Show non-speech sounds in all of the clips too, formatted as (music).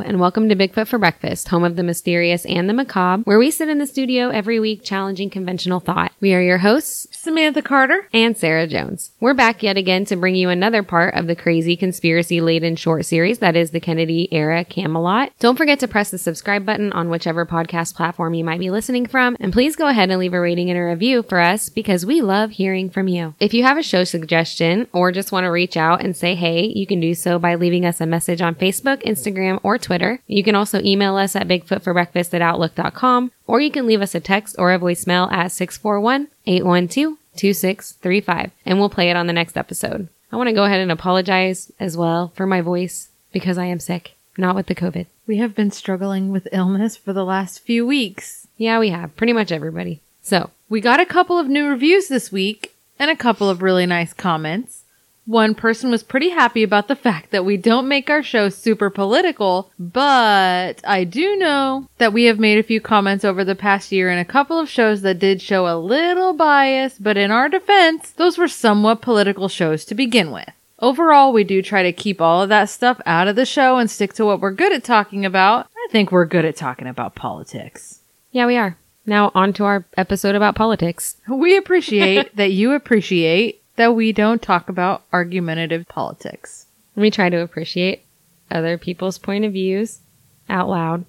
And welcome to Bigfoot for Breakfast, home of the mysterious and the macabre, where we sit in the studio every week challenging conventional thought. We are your hosts, Samantha Carter. and Sarah Jones. We're back yet again to bring you another part of the crazy conspiracy laden short series that is the Kennedy era Camelot. Don't forget to press the subscribe button on whichever podcast platform you might be listening from, and please go ahead and leave a rating and a review for us because we love hearing from you. If you have a show suggestion or just want to reach out and say hey, you can do so by leaving us a message on Facebook, Instagram, or Twitter. You can also email us at bigfootforbreakfast at outlook.com, or you can leave us a text or a voicemail at 641 812 2635, and we'll play it on the next episode. I want to go ahead and apologize as well for my voice because I am sick, not with the COVID. We have been struggling with illness for the last few weeks. Yeah, we have. Pretty much everybody. So, We got a couple of new reviews this week and a couple of really nice comments. One person was pretty happy about the (laughs) fact that we don't make our show super political, but I do know that we have made a few comments over the past year in a couple of shows that did show a little bias, but in our defense, those were somewhat political shows to begin with. Overall, we do try to keep all of that stuff out of the show and stick to what we're good at talking about. I think we're good at talking about politics. yeah, we are. Now, on to our episode about politics. We appreciate (laughs) that you appreciate that we don't talk about argumentative politics. We try to appreciate other people's point of views out loud.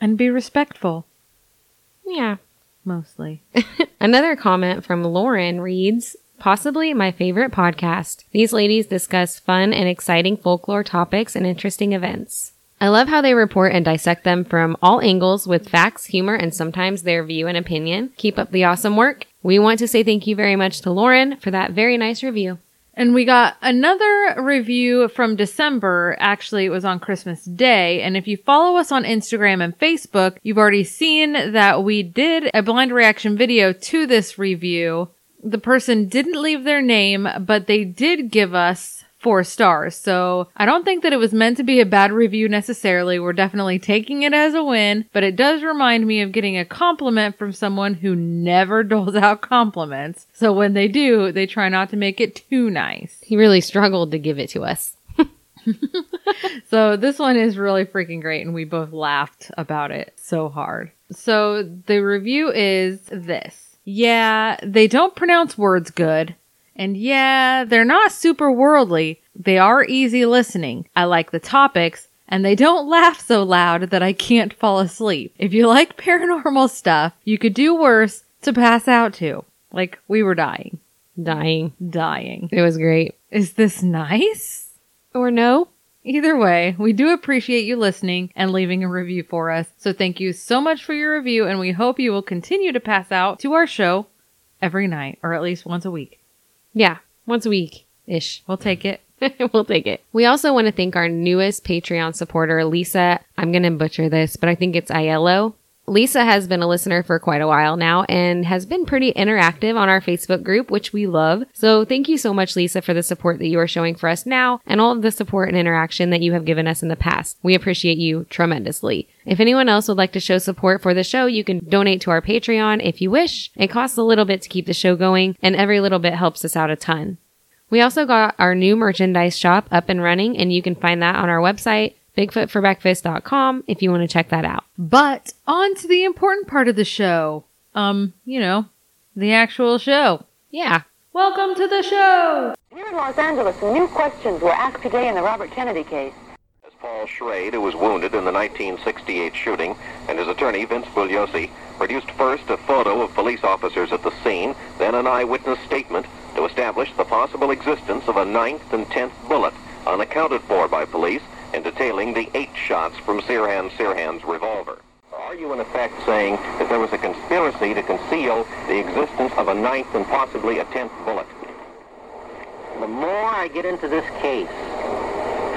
And be respectful, Yeah. mostly. (laughs) Another comment from Lauren reads, Possibly my favorite podcast. These ladies discuss fun and exciting folklore topics and interesting events. I love how they report and dissect them from all angles with facts, humor, and sometimes their view and opinion. Keep up the awesome work. We want to say thank you very much to Lauren for that very nice review. And we got another review from December. Actually, it was on Christmas Day. And if you follow us on Instagram and Facebook, you've already seen that we did a blind reaction video to this review. The person didn't leave their name, but they did give us four stars. So I don't think that it was meant to be a bad review necessarily. We're definitely taking it as a win, but it does remind me of getting a compliment from someone who never (laughs) doles out compliments. So when they do, they try not to make it too nice. He really struggled to give it to us. (laughs) So this one is really freaking great and we both laughed about it so hard. So the review is this. Yeah, they don't pronounce words good. And yeah, they're not super worldly. They are easy listening. I like the topics and they don't (laughs) laugh so loud that I can't fall asleep. If you like (laughs) paranormal stuff, you could do worse to pass out to. Like we were dying. Dying. Dying. It was great. Is this nice? Or no? Either way, we do appreciate you listening and leaving a review for us. So thank you so much for your review, and we hope you will continue to pass out to our show every night, or at least once a week. Yeah, once a week ish. We'll take it. (laughs) we'll take it. We also want to thank our newest Patreon supporter, Lisa. I'm going to butcher this, but I think it's Aiello. Lisa has been a listener for quite a while now and has been pretty interactive on our Facebook group, which we love. So thank you so much, Lisa, for the support that you are showing for us now and all of the support and interaction that you have given us in the past. We appreciate you tremendously. If anyone else would like to show support for the show, you can donate to our Patreon if you wish. It costs a little bit to keep the show going and every little bit helps us out a ton. We also got our new merchandise shop up and running, and you can find that on our website, bigfootforbreakfast.com, if you want to check that out. But on to the important part of the show. Um, you know, the actual show. Yeah. Welcome to the show! Here in Los Angeles, new questions were asked today in the Robert Kennedy case. As Paul Schrade, who was wounded in the 1968 shooting, and his attorney, Vince Bugliosi, produced first a photo of police officers at the scene, then an eyewitness statement to establish the possible existence of a ninth and tenth bullet, unaccounted for by police, and detailing the eight shots from Sirhan Sirhan's revolver. Are you in effect saying that there was a conspiracy to conceal the existence of a ninth and possibly a tenth bullet? The more I get into this case,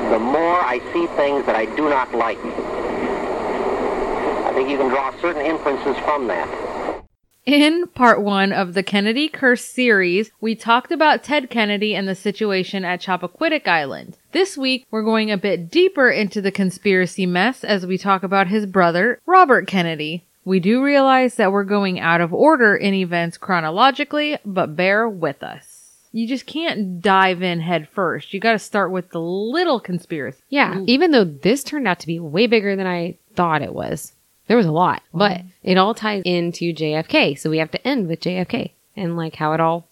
the more I see things that I do not like. I think you can draw certain inferences from that. In part one of the Kennedy Curse series, we talked about Ted Kennedy and the situation at Chappaquiddick Island. This week, we're going a bit deeper into the conspiracy mess as we talk about his brother, Robert Kennedy. We do realize that we're going out of order in events chronologically, but bear with us. You just can't dive in head first. You gotta start with the little conspiracy. Yeah, even though this turned out to be way bigger than I thought it was. There was a lot, but it all ties into JFK. So we have to end with JFK and like how it all,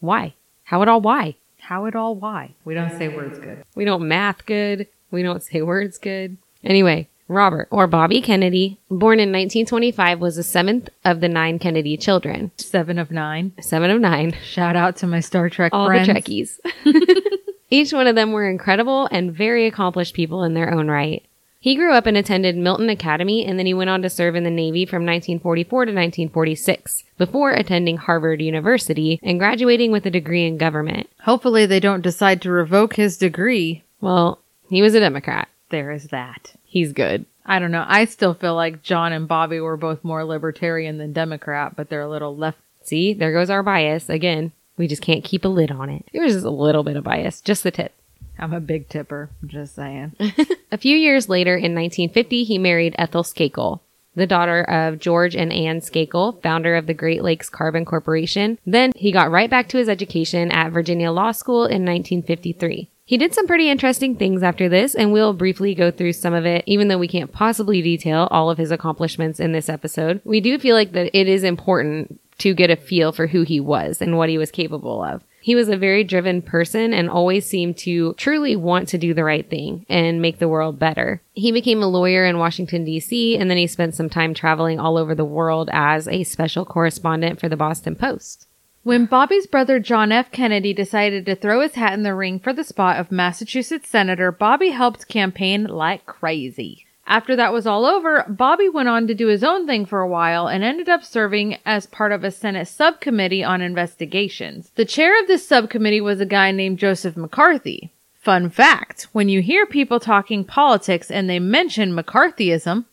why? How it all, why? How it all why? We don't say words good. We don't math good. We don't say words good. Anyway, Robert or Bobby Kennedy, born in 1925, was the seventh of the nine Kennedy children. Seven of nine. Seven of nine. Shout out to my Star Trek All friends. the Trekkies. (laughs) Each one of them were incredible and very accomplished people in their own right. He grew up and attended Milton Academy and then he went on to serve in the Navy from 1944 to 1946 before attending Harvard University and graduating with a degree in government. Hopefully they don't decide to revoke his degree. Well, he was a Democrat. There is that. He's good. I don't know. I still feel like John and Bobby were both more libertarian than Democrat, but they're a little left. See, there goes our bias again. We just can't keep a lid on it. There was just a little bit of bias, just the tip. I'm a big tipper. Just saying. (laughs) A few years later, in 1950, he married Ethel Skakel, the daughter of George and Ann Skakel, founder of the Great Lakes Carbon Corporation. Then he got right back to his education at Virginia Law School in 1953. He did some pretty interesting things after this, and we'll briefly go through some of it, even though we can't possibly detail all of his accomplishments in this episode. We do feel like that it is important to get a feel for who he was and what he was capable of. He was a very driven person and always seemed to truly want to do the right thing and make the world better. He became a lawyer in Washington, D.C., and then he spent some time traveling all over the world as a special correspondent for the Boston Post. When Bobby's brother John F. Kennedy decided to throw his hat in the ring for the spot of Massachusetts Senator, Bobby helped campaign like crazy. After that was all over, Bobby went on to do his own thing for a while and ended up serving as part of a Senate subcommittee on investigations. The chair of this subcommittee was a guy named Joseph McCarthy. Fun fact, when you hear people talking politics and they mention McCarthyism,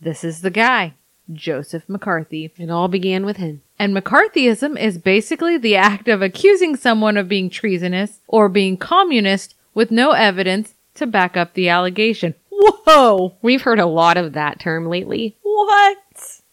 this is the guy, Joseph McCarthy. It all began with him. And McCarthyism is basically the act of accusing someone of being treasonous or being communist with no evidence to back up the allegation. Whoa! We've heard a lot of that term lately. What?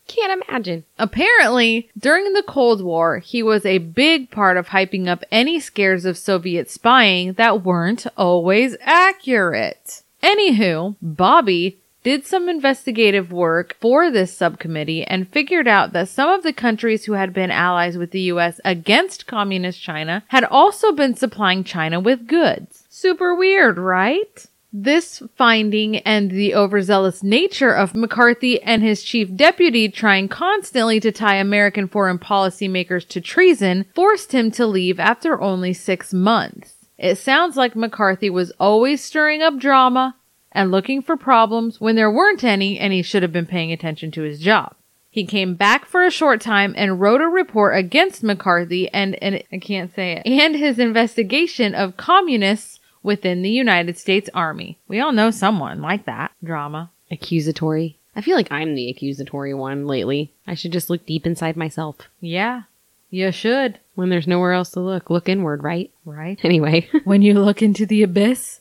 Can't imagine. Apparently, during the Cold War, he was a big part of hyping up any scares of Soviet spying that weren't always accurate. Anywho, Bobby did some investigative work for this subcommittee and figured out that some of the countries who had been allies with the US against communist China had also been supplying China with goods. Super weird, right? This finding and the overzealous nature of McCarthy and his chief deputy trying constantly to tie American foreign policy makers to treason forced him to leave after only six months. It sounds like McCarthy was always stirring up drama and looking for problems when there weren't any and he should have been paying attention to his job. He came back for a short time and wrote a report against McCarthy and, and I can't say it, and his investigation of communists within the United States Army. We all know someone like that. Drama. Accusatory. I feel like I'm the accusatory one lately. I should just look deep inside myself. Yeah, you should. When there's nowhere else to look, look inward, right? Right? (laughs) Anyway, (laughs) when you look into the abyss,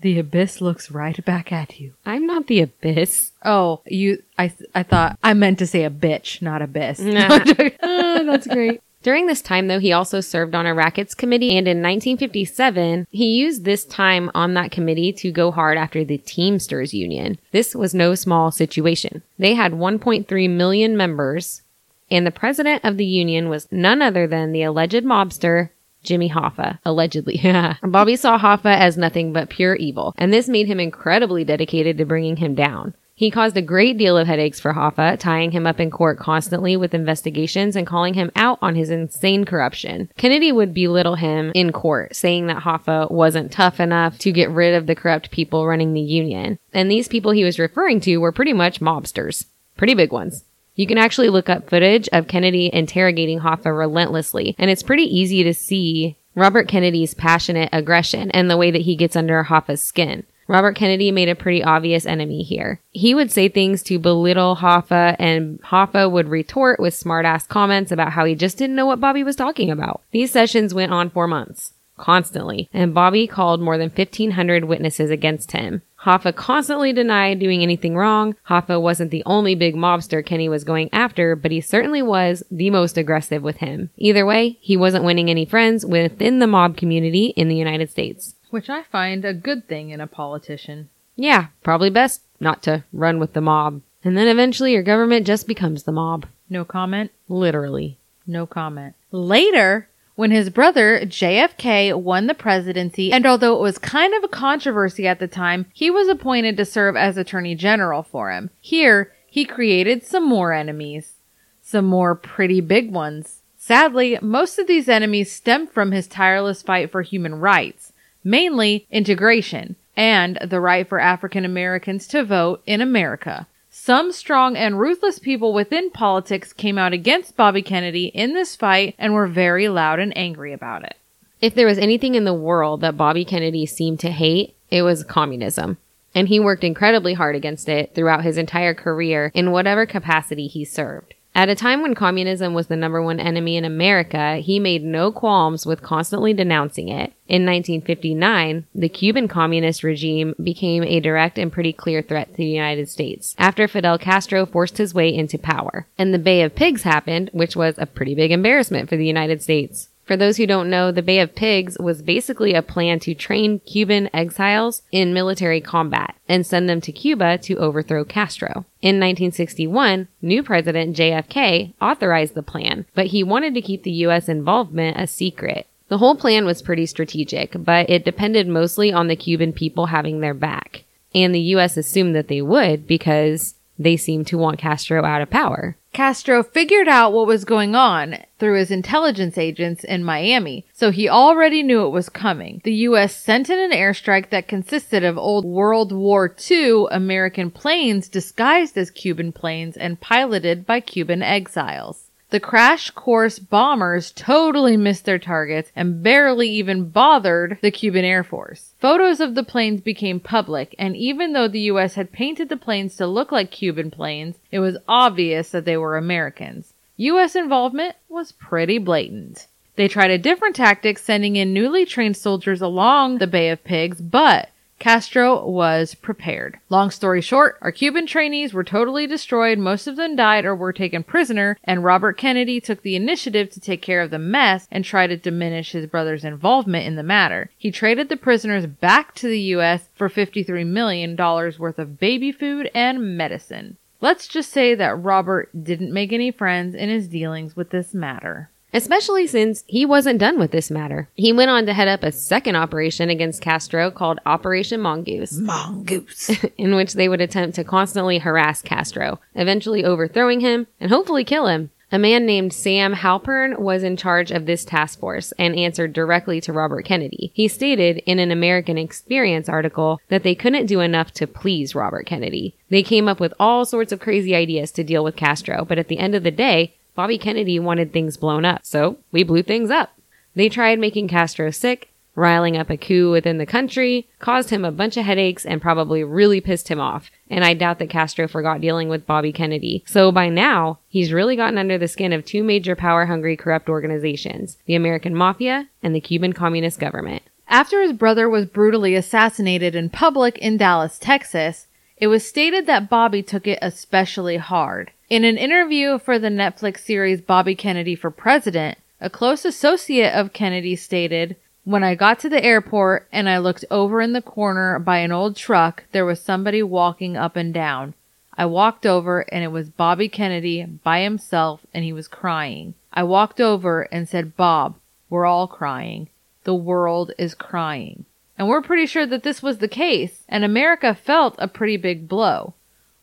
the abyss looks right back at you. I'm not the abyss. Oh, you, I, I thought, I meant to say a bitch, not (laughs) abyss. Ah, that's great. During this time, though, he also served on a rackets committee, and in 1957, he used this time on that committee to go hard after the Teamsters Union. This was no small situation. They had 1.3 million members, and the president of the union was none other than the alleged mobster, Jimmy Hoffa, allegedly. (laughs) Bobby saw Hoffa as nothing but pure evil, and this made him incredibly dedicated to bringing him down. He caused a great deal of headaches for Hoffa, tying him up in court constantly with investigations and calling him out on his insane corruption. Kennedy would belittle him in court, saying that Hoffa wasn't tough enough to get rid of the corrupt people running the union. And these people he was referring to were pretty much mobsters. Pretty big ones. You can actually look up footage of Kennedy interrogating Hoffa relentlessly, and it's pretty easy to see Robert Kennedy's passionate aggression and the way that he gets under Hoffa's skin. Robert Kennedy made a pretty obvious enemy here. He would say things to belittle Hoffa, and Hoffa would retort with smartass comments about how he just didn't know what Bobby was talking about. These sessions went on for months constantly, and Bobby called more than 1,500 witnesses against him. Hoffa constantly denied doing anything wrong. Hoffa wasn't the only big mobster Kenny was going after, but he certainly was the most aggressive with him. Either way, he wasn't winning any friends within the mob community in the United States. Which I find a good thing in a politician. Yeah, probably best not to run with the mob. And then eventually your government just becomes the mob. No comment? Literally. No comment. Later, when his brother JFK won the presidency, and although it was kind of a controversy at the time, he was appointed to serve as Attorney General for him. Here, he created some more enemies. Some more pretty big ones. Sadly, most of these enemies stemmed from his tireless fight for human rights, mainly integration and the right for African Americans to vote in America. Some strong and ruthless people within politics came out against Bobby Kennedy in this fight and were very loud and angry about it. If there was anything in the world that Bobby Kennedy seemed to hate, it was communism. And he worked incredibly hard against it throughout his entire career in whatever capacity he served. At a time when communism was the number one enemy in America, he made no qualms with constantly denouncing it. In 1959, the Cuban communist regime became a direct and pretty clear threat to the United States after Fidel Castro forced his way into power. And the Bay of Pigs happened, which was a pretty big embarrassment for the United States. For those who don't know, the Bay of Pigs was basically a plan to train Cuban exiles in military combat and send them to Cuba to overthrow Castro. In 1961, new President JFK authorized the plan, but he wanted to keep the U.S. involvement a secret. The whole plan was pretty strategic, but it depended mostly on the Cuban people having their back. And the U.S. assumed that they would because they seemed to want Castro out of power. Castro figured out what was going on through his intelligence agents in Miami, so he already knew it was coming. The U.S. sent in an airstrike that consisted of old World War II American planes disguised as Cuban planes and piloted by Cuban exiles. The crash course bombers totally missed their targets and barely even bothered the Cuban Air Force. Photos of the planes became public, and even though the US had painted the planes to look like Cuban planes, it was obvious that they were Americans. US involvement was pretty blatant. They tried a different tactic, sending in newly trained soldiers along the Bay of Pigs, but Castro was prepared. Long story short, our Cuban trainees were totally destroyed, most of them died or were taken prisoner, and Robert Kennedy took the initiative to take care of the mess and try to diminish his brother's involvement in the matter. He traded the prisoners back to the US for $53 million worth of baby food and medicine. Let's just say that Robert didn't make any friends in his dealings with this matter especially since he wasn't done with this matter. He went on to head up a second operation against Castro called Operation Mongoose. Mongoose. (laughs) in which they would attempt to constantly harass Castro, eventually overthrowing him and hopefully kill him. A man named Sam Halpern was in charge of this task force and answered directly to Robert Kennedy. He stated in an American Experience article that they couldn't do enough to please Robert Kennedy. They came up with all sorts of crazy ideas to deal with Castro, but at the end of the day, Bobby Kennedy wanted things blown up, so we blew things up. They tried making Castro sick, riling up a coup within the country, caused him a bunch of headaches, and probably really pissed him off. And I doubt that Castro forgot dealing with Bobby Kennedy. So by now, he's really gotten under the skin of two major power hungry corrupt organizations the American Mafia and the Cuban Communist Government. After his brother was brutally assassinated in public in Dallas, Texas, it was stated that Bobby took it especially hard. In an interview for the Netflix series Bobby Kennedy for President, a close associate of Kennedy stated, When I got to the airport and I looked over in the corner by an old truck, there was somebody walking up and down. I walked over and it was Bobby Kennedy by himself and he was crying. I walked over and said, Bob, we're all crying. The world is crying. And we're pretty sure that this was the case, and America felt a pretty big blow.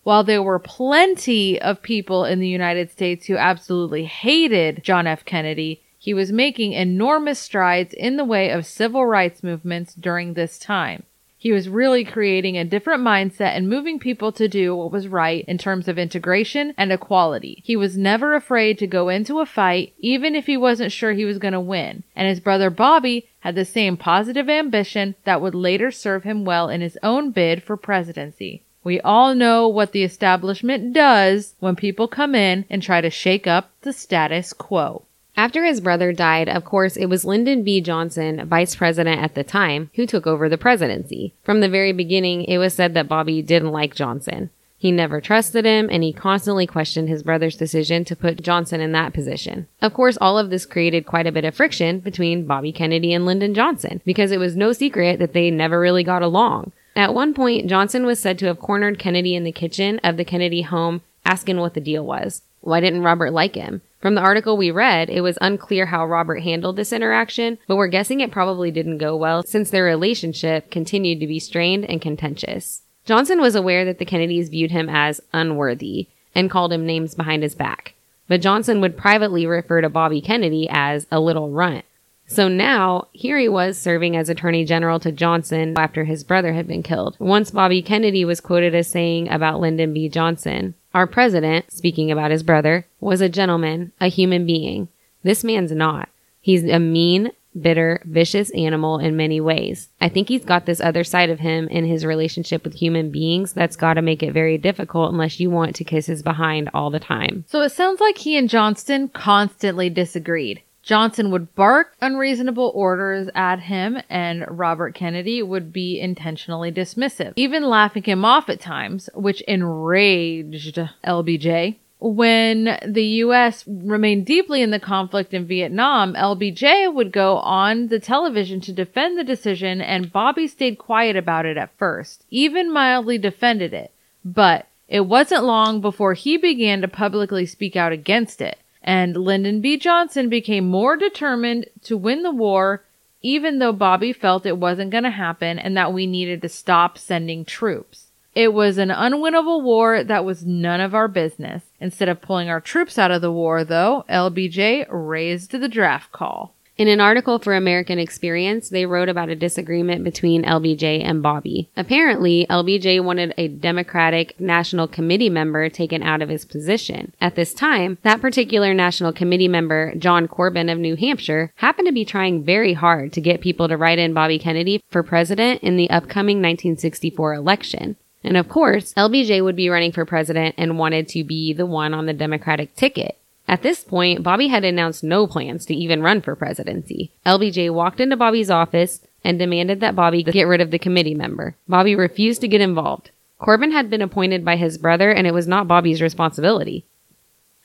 While there were plenty of people in the United States who absolutely hated John F. Kennedy, he was making enormous strides in the way of civil rights movements during this time. He was really creating a different mindset and moving people to do what was right in terms of integration and equality. He was never afraid to go into a fight, even if he wasn't sure he was going to win. And his brother Bobby had the same positive ambition that would later serve him well in his own bid for presidency. We all know what the establishment does when people come in and try to shake up the status quo. After his brother died, of course, it was Lyndon B. Johnson, vice president at the time, who took over the presidency. From the very beginning, it was said that Bobby didn't like Johnson. He never trusted him, and he constantly questioned his brother's decision to put Johnson in that position. Of course, all of this created quite a bit of friction between Bobby Kennedy and Lyndon Johnson, because it was no secret that they never really got along. At one point, Johnson was said to have cornered Kennedy in the kitchen of the Kennedy home, asking what the deal was. Why didn't Robert like him? From the article we read, it was unclear how Robert handled this interaction, but we're guessing it probably didn't go well since their relationship continued to be strained and contentious. Johnson was aware that the Kennedys viewed him as unworthy and called him names behind his back, but Johnson would privately refer to Bobby Kennedy as a little runt. So now, here he was serving as Attorney General to Johnson after his brother had been killed. Once Bobby Kennedy was quoted as saying about Lyndon B. Johnson, our president, speaking about his brother, was a gentleman, a human being. This man's not. He's a mean, bitter, vicious animal in many ways. I think he's got this other side of him in his relationship with human beings that's got to make it very difficult unless you want to kiss his behind all the time. So it sounds like he and Johnston constantly disagreed. Johnson would bark unreasonable orders at him, and Robert Kennedy would be intentionally dismissive, even laughing him off at times, which enraged LBJ. When the U.S. remained deeply in the conflict in Vietnam, LBJ would go on the television to defend the decision, and Bobby stayed quiet about it at first, even mildly defended it. But it wasn't long before he began to publicly speak out against it and Lyndon B. Johnson became more determined to win the war, even though Bobby felt it wasn't going to happen and that we needed to stop sending troops. It was an unwinnable war that was none of our business. Instead of pulling our troops out of the war, though, LBJ raised the draft call. In an article for American Experience, they wrote about a disagreement between LBJ and Bobby. Apparently, LBJ wanted a Democratic National Committee member taken out of his position. At this time, that particular National Committee member, John Corbin of New Hampshire, happened to be trying very hard to get people to write in Bobby Kennedy for president in the upcoming 1964 election. And of course, LBJ would be running for president and wanted to be the one on the Democratic ticket. At this point, Bobby had announced no plans to even run for presidency. LBJ walked into Bobby's office and demanded that Bobby get rid of the committee member. Bobby refused to get involved. Corbin had been appointed by his brother and it was not Bobby's responsibility.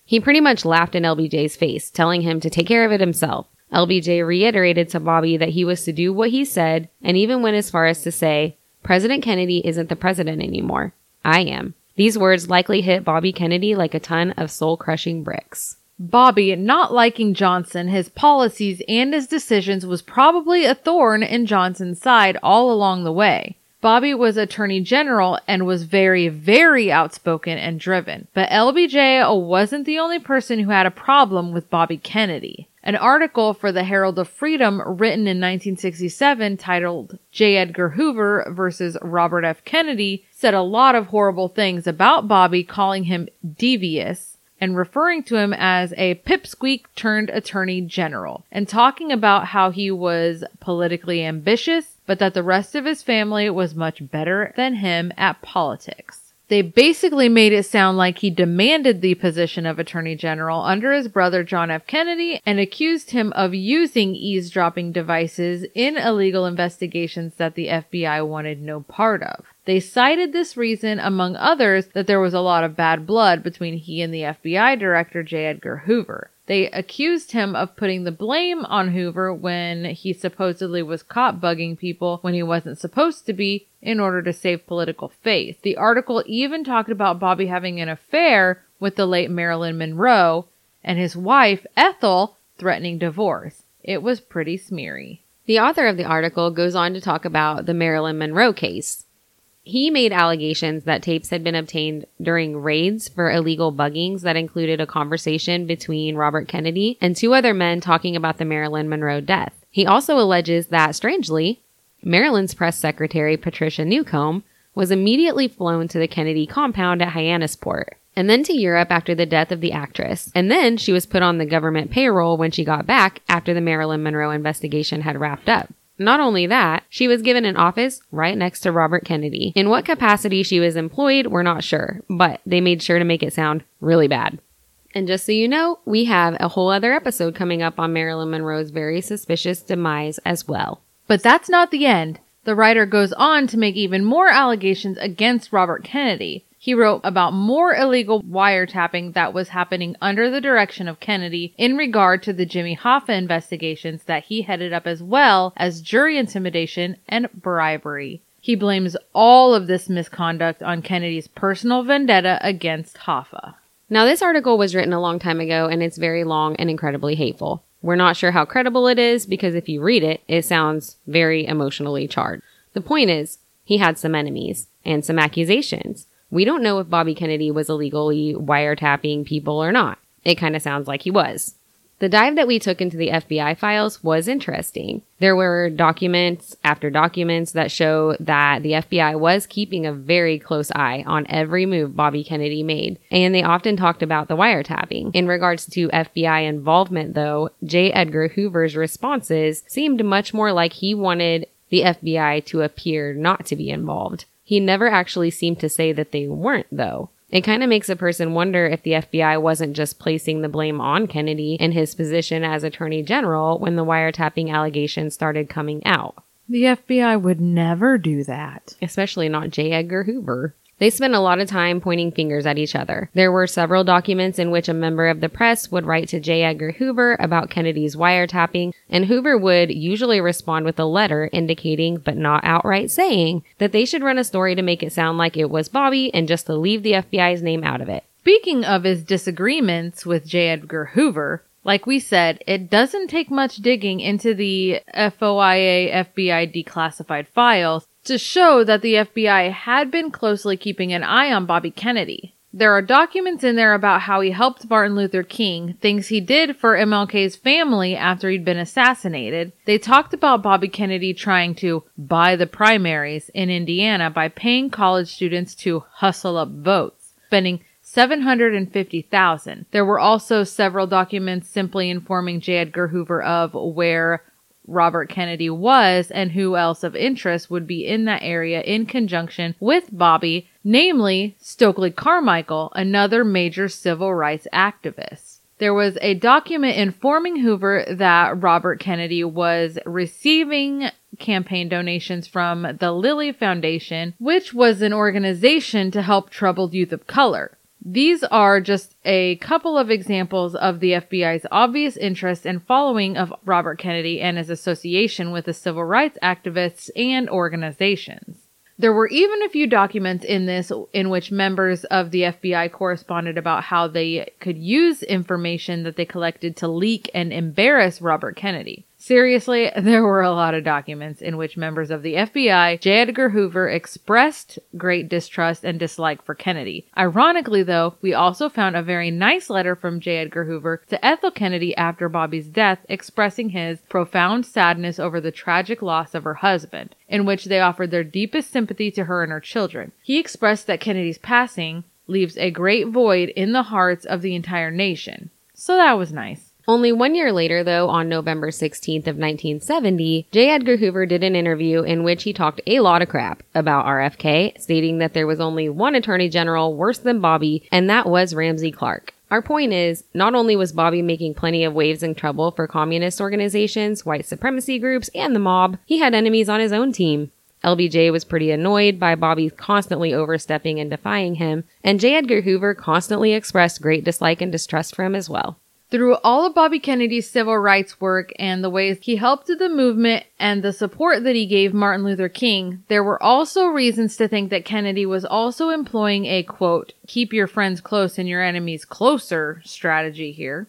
He pretty much laughed in LBJ's face, telling him to take care of it himself. LBJ reiterated to Bobby that he was to do what he said and even went as far as to say, President Kennedy isn't the president anymore. I am. These words likely hit Bobby Kennedy like a ton of soul crushing bricks. Bobby not liking Johnson, his policies, and his decisions was probably a thorn in Johnson's side all along the way. Bobby was Attorney General and was very, very outspoken and driven. But LBJ wasn't the only person who had a problem with Bobby Kennedy. An article for the Herald of Freedom written in 1967 titled J. Edgar Hoover versus Robert F. Kennedy said a lot of horrible things about Bobby, calling him devious and referring to him as a pipsqueak turned attorney general and talking about how he was politically ambitious, but that the rest of his family was much better than him at politics. They basically made it sound like he demanded the position of Attorney General under his brother John F. Kennedy and accused him of using eavesdropping devices in illegal investigations that the FBI wanted no part of. They cited this reason, among others, that there was a lot of bad blood between he and the FBI director J. Edgar Hoover. They accused him of putting the blame on Hoover when he supposedly was caught bugging people when he wasn't supposed to be in order to save political face. The article even talked about Bobby having an affair with the late Marilyn Monroe and his wife, Ethel, threatening divorce. It was pretty smeary. The author of the article goes on to talk about the Marilyn Monroe case. He made allegations that tapes had been obtained during raids for illegal buggings that included a conversation between Robert Kennedy and two other men talking about the Marilyn Monroe death. He also alleges that, strangely, Marilyn's press secretary, Patricia Newcomb, was immediately flown to the Kennedy compound at Hyannisport and then to Europe after the death of the actress. And then she was put on the government payroll when she got back after the Marilyn Monroe investigation had wrapped up. Not only that, she was given an office right next to Robert Kennedy. In what capacity she was employed, we're not sure, but they made sure to make it sound really bad. And just so you know, we have a whole other episode coming up on Marilyn Monroe's very suspicious demise as well. But that's not the end. The writer goes on to make even more allegations against Robert Kennedy. He wrote about more illegal wiretapping that was happening under the direction of Kennedy in regard to the Jimmy Hoffa investigations that he headed up as well as jury intimidation and bribery. He blames all of this misconduct on Kennedy's personal vendetta against Hoffa. Now, this article was written a long time ago and it's very long and incredibly hateful. We're not sure how credible it is because if you read it, it sounds very emotionally charged. The point is, he had some enemies and some accusations. We don't know if Bobby Kennedy was illegally wiretapping people or not. It kind of sounds like he was. The dive that we took into the FBI files was interesting. There were documents after documents that show that the FBI was keeping a very close eye on every move Bobby Kennedy made, and they often talked about the wiretapping. In regards to FBI involvement, though, J. Edgar Hoover's responses seemed much more like he wanted the FBI to appear not to be involved. He never actually seemed to say that they weren't, though. It kind of makes a person wonder if the FBI wasn't just placing the blame on Kennedy in his position as Attorney General when the wiretapping allegations started coming out. The FBI would never do that. Especially not J. Edgar Hoover. They spent a lot of time pointing fingers at each other. There were several documents in which a member of the press would write to J. Edgar Hoover about Kennedy's wiretapping, and Hoover would usually respond with a letter indicating, but not outright saying, that they should run a story to make it sound like it was Bobby and just to leave the FBI's name out of it. Speaking of his disagreements with J. Edgar Hoover, like we said, it doesn't take much digging into the FOIA FBI declassified files to show that the FBI had been closely keeping an eye on Bobby Kennedy. There are documents in there about how he helped Martin Luther King, things he did for MLK's family after he'd been assassinated. They talked about Bobby Kennedy trying to buy the primaries in Indiana by paying college students to hustle up votes, spending 750,000. There were also several documents simply informing J. Edgar Hoover of where Robert Kennedy was and who else of interest would be in that area in conjunction with Bobby, namely Stokely Carmichael, another major civil rights activist. There was a document informing Hoover that Robert Kennedy was receiving campaign donations from the Lilly Foundation, which was an organization to help troubled youth of color. These are just a couple of examples of the FBI's obvious interest and following of Robert Kennedy and his association with the civil rights activists and organizations. There were even a few documents in this in which members of the FBI corresponded about how they could use information that they collected to leak and embarrass Robert Kennedy. Seriously, (laughs) there were a lot of documents in which members of the FBI, J. Edgar Hoover, expressed great distrust and dislike for Kennedy. Ironically, though, we also found a very nice letter from J. Edgar Hoover to Ethel Kennedy after Bobby's death, expressing his profound sadness over the tragic loss of her husband, in which they offered their deepest sympathy to her and her children. He expressed that Kennedy's passing leaves a great void in the hearts of the entire nation. So that was nice. Only one year later, though, on November 16th of 1970, J. Edgar Hoover did an interview in which he talked a lot of crap about RFK, stating that there was only one attorney general worse than Bobby, and that was Ramsey Clark. Our point is, not only was Bobby making plenty of waves and trouble for communist organizations, white supremacy groups, and the mob, he had enemies on his own team. LBJ was pretty annoyed by Bobby constantly overstepping and defying him, and J. Edgar Hoover constantly expressed great dislike and distrust for him as well. Through all of Bobby Kennedy's civil rights work and the ways he helped the movement and the support that he gave Martin Luther King, there were also reasons to think that Kennedy was also employing a quote, keep your friends close and your enemies closer strategy here.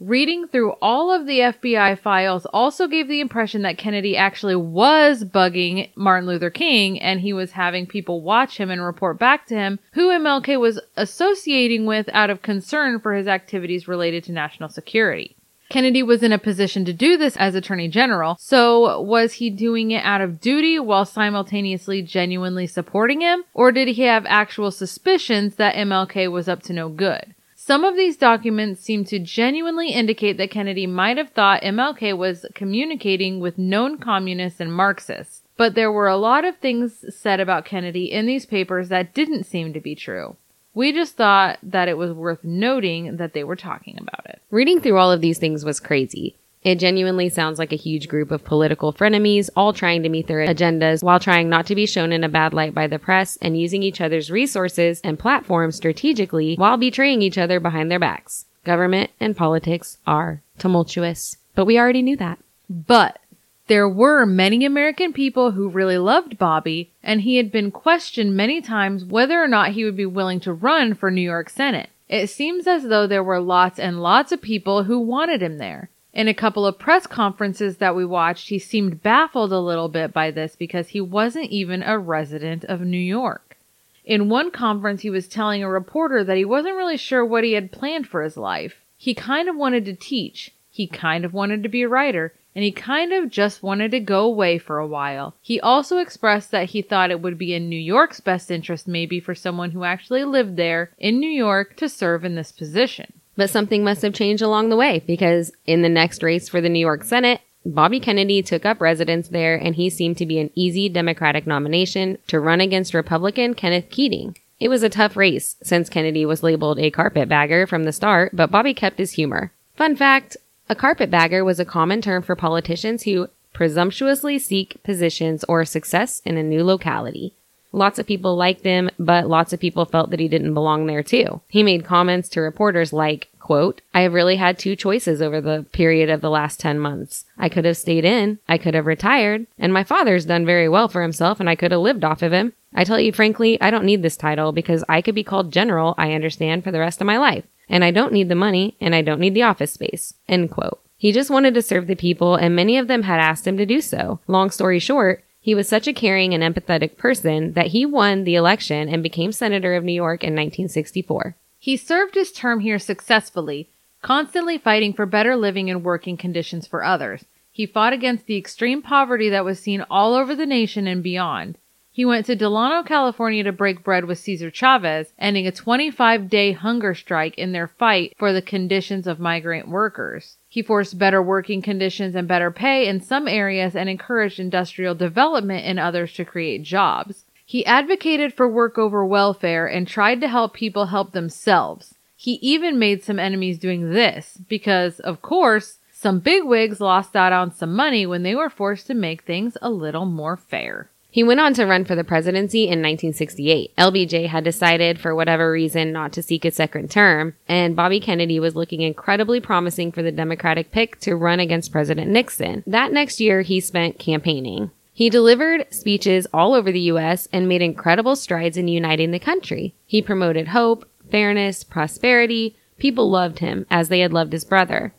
Reading through all of the FBI files also gave the impression that Kennedy actually was bugging Martin Luther King and he was having people watch him and report back to him who MLK was associating with out of concern for his activities related to national security. Kennedy was in a position to do this as Attorney General, so was he doing it out of duty while simultaneously genuinely supporting him? Or did he have actual suspicions that MLK was up to no good? Some of these documents seem to genuinely indicate that Kennedy might have thought MLK was communicating with known communists and Marxists, but there were a lot of things said about Kennedy in these papers that didn't seem to be true. We just thought that it was worth noting that they were talking about it. Reading through all of these things was crazy. It genuinely sounds like a huge group of political frenemies, all trying to meet their agendas while trying not to be shown in a bad light by the press and using each other's resources and platforms strategically while betraying each other behind their backs. Government and politics are tumultuous. But we already knew that. But there were many American people who really loved Bobby, and he had been questioned many times whether or not he would be willing to run for New York Senate. It seems as though there were lots and lots of people who wanted him there. In a couple of press conferences that we watched, he seemed baffled a little bit by this because he wasn't even a resident of New York. In one conference, he was telling a reporter that he wasn't really sure what he had planned for his life. He kind of wanted to teach. He kind of wanted to be a writer and he kind of just wanted to go away for a while. He also expressed that he thought it would be in New York's best interest maybe for someone who actually lived there in New York to serve in this position. But something must have changed along the way because in the next race for the New York Senate, Bobby Kennedy took up residence there and he seemed to be an easy Democratic nomination to run against Republican Kenneth Keating. It was a tough race since Kennedy was labeled a carpetbagger from the start, but Bobby kept his humor. Fun fact, a carpetbagger was a common term for politicians who presumptuously seek positions or success in a new locality. Lots of people liked him, but lots of people felt that he didn't belong there too. He made comments to reporters like, quote, I have really had two choices over the period of the last 10 months. I could have stayed in, I could have retired, and my father's done very well for himself and I could have lived off of him. I tell you frankly, I don't need this title because I could be called general, I understand, for the rest of my life and I don't need the money, and I don't need the office space. End quote. He just wanted to serve the people, and many of them had asked him to do so. Long story short, he was such a caring and empathetic person that he won the election and became Senator of New York in 1964. He served his term here successfully, constantly fighting for better living and working conditions for others. He fought against the extreme poverty that was seen all over the nation and beyond. He went to Delano, California to break bread with Cesar Chavez, ending a 25 day hunger strike in their fight for the conditions of migrant workers. He forced better working conditions and better pay in some areas and encouraged industrial development in others to create jobs. He advocated for work over welfare and tried to help people help themselves. He even made some enemies doing this because, of course, some bigwigs lost out on some money when they were forced to make things a little more fair. He went on to run for the presidency in 1968. LBJ had decided, for whatever reason, not to seek a second term, and Bobby Kennedy was looking incredibly promising for the Democratic pick to run against President Nixon. That next year, he spent campaigning. He delivered speeches all over the U.S. and made incredible strides in uniting the country. He promoted hope, fairness, prosperity. People loved him as they had loved his brother.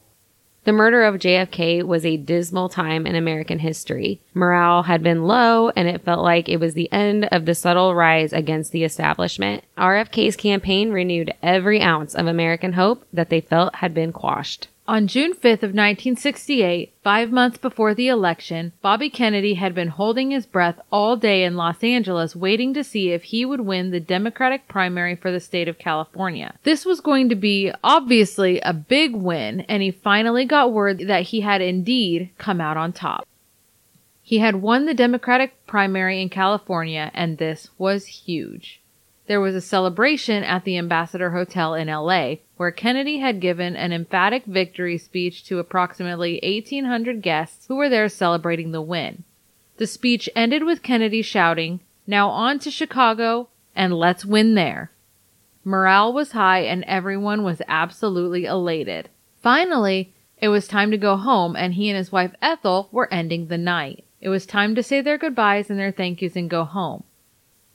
The murder of JFK was a dismal time in American history. Morale had been low and it felt like it was the end of the subtle rise against the establishment. RFK's campaign renewed every ounce of American hope that they felt had been quashed. On June 5th of 1968, five months before the election, Bobby Kennedy had been holding his breath all day in Los Angeles waiting to see if he would win the Democratic primary for the state of California. This was going to be obviously a big win, and he finally got word that he had indeed come out on top. He had won the Democratic primary in California, and this was huge there was a celebration at the Ambassador Hotel in LA where Kennedy had given an emphatic victory speech to approximately 1,800 guests who were there celebrating the win. The speech ended with Kennedy shouting, Now on to Chicago and let's win there. Morale was high and everyone was absolutely elated. Finally, it was time to go home and he and his wife Ethel were ending the night. It was time to say their goodbyes and their thank yous and go home.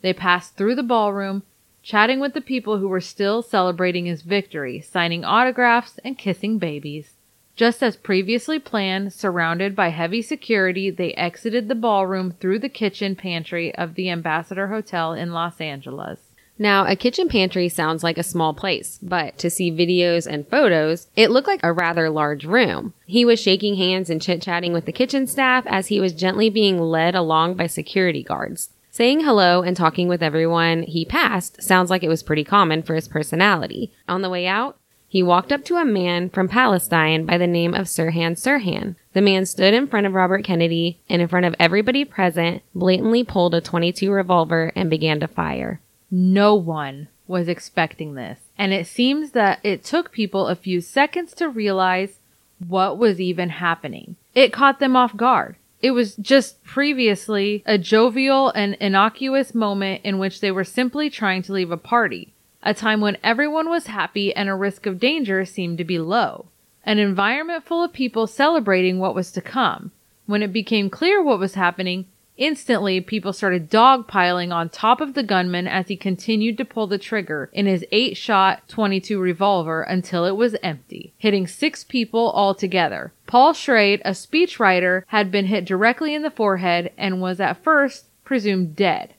They passed through the ballroom, chatting with the people who were still celebrating his victory, signing autographs and kissing babies. Just as previously planned, surrounded by heavy security, they exited the ballroom through the kitchen pantry of the Ambassador Hotel in Los Angeles. Now, a kitchen pantry sounds like a small place, but to see videos and photos, it looked like a rather large room. He was shaking hands and chit chatting with the kitchen staff as he was gently being led along by security guards. Saying hello and talking with everyone he passed sounds like it was pretty common for his personality. On the way out, he walked up to a man from Palestine by the name of Sirhan Sirhan. The man stood in front of Robert Kennedy and in front of everybody present, blatantly pulled a 22 revolver and began to fire. No one was expecting this. And it seems that it took people a few seconds to realize what was even happening. It caught them off guard. It was just previously a jovial and innocuous moment in which they were simply trying to leave a party, a time when everyone was happy and a risk of danger seemed to be low. An environment full of people celebrating what was to come. When it became clear what was happening, Instantly, people started dogpiling on top of the gunman as he continued to pull the trigger in his 8 shot 22 revolver until it was empty, hitting six people altogether. Paul Schrade, a speechwriter, had been hit directly in the forehead and was at first presumed dead.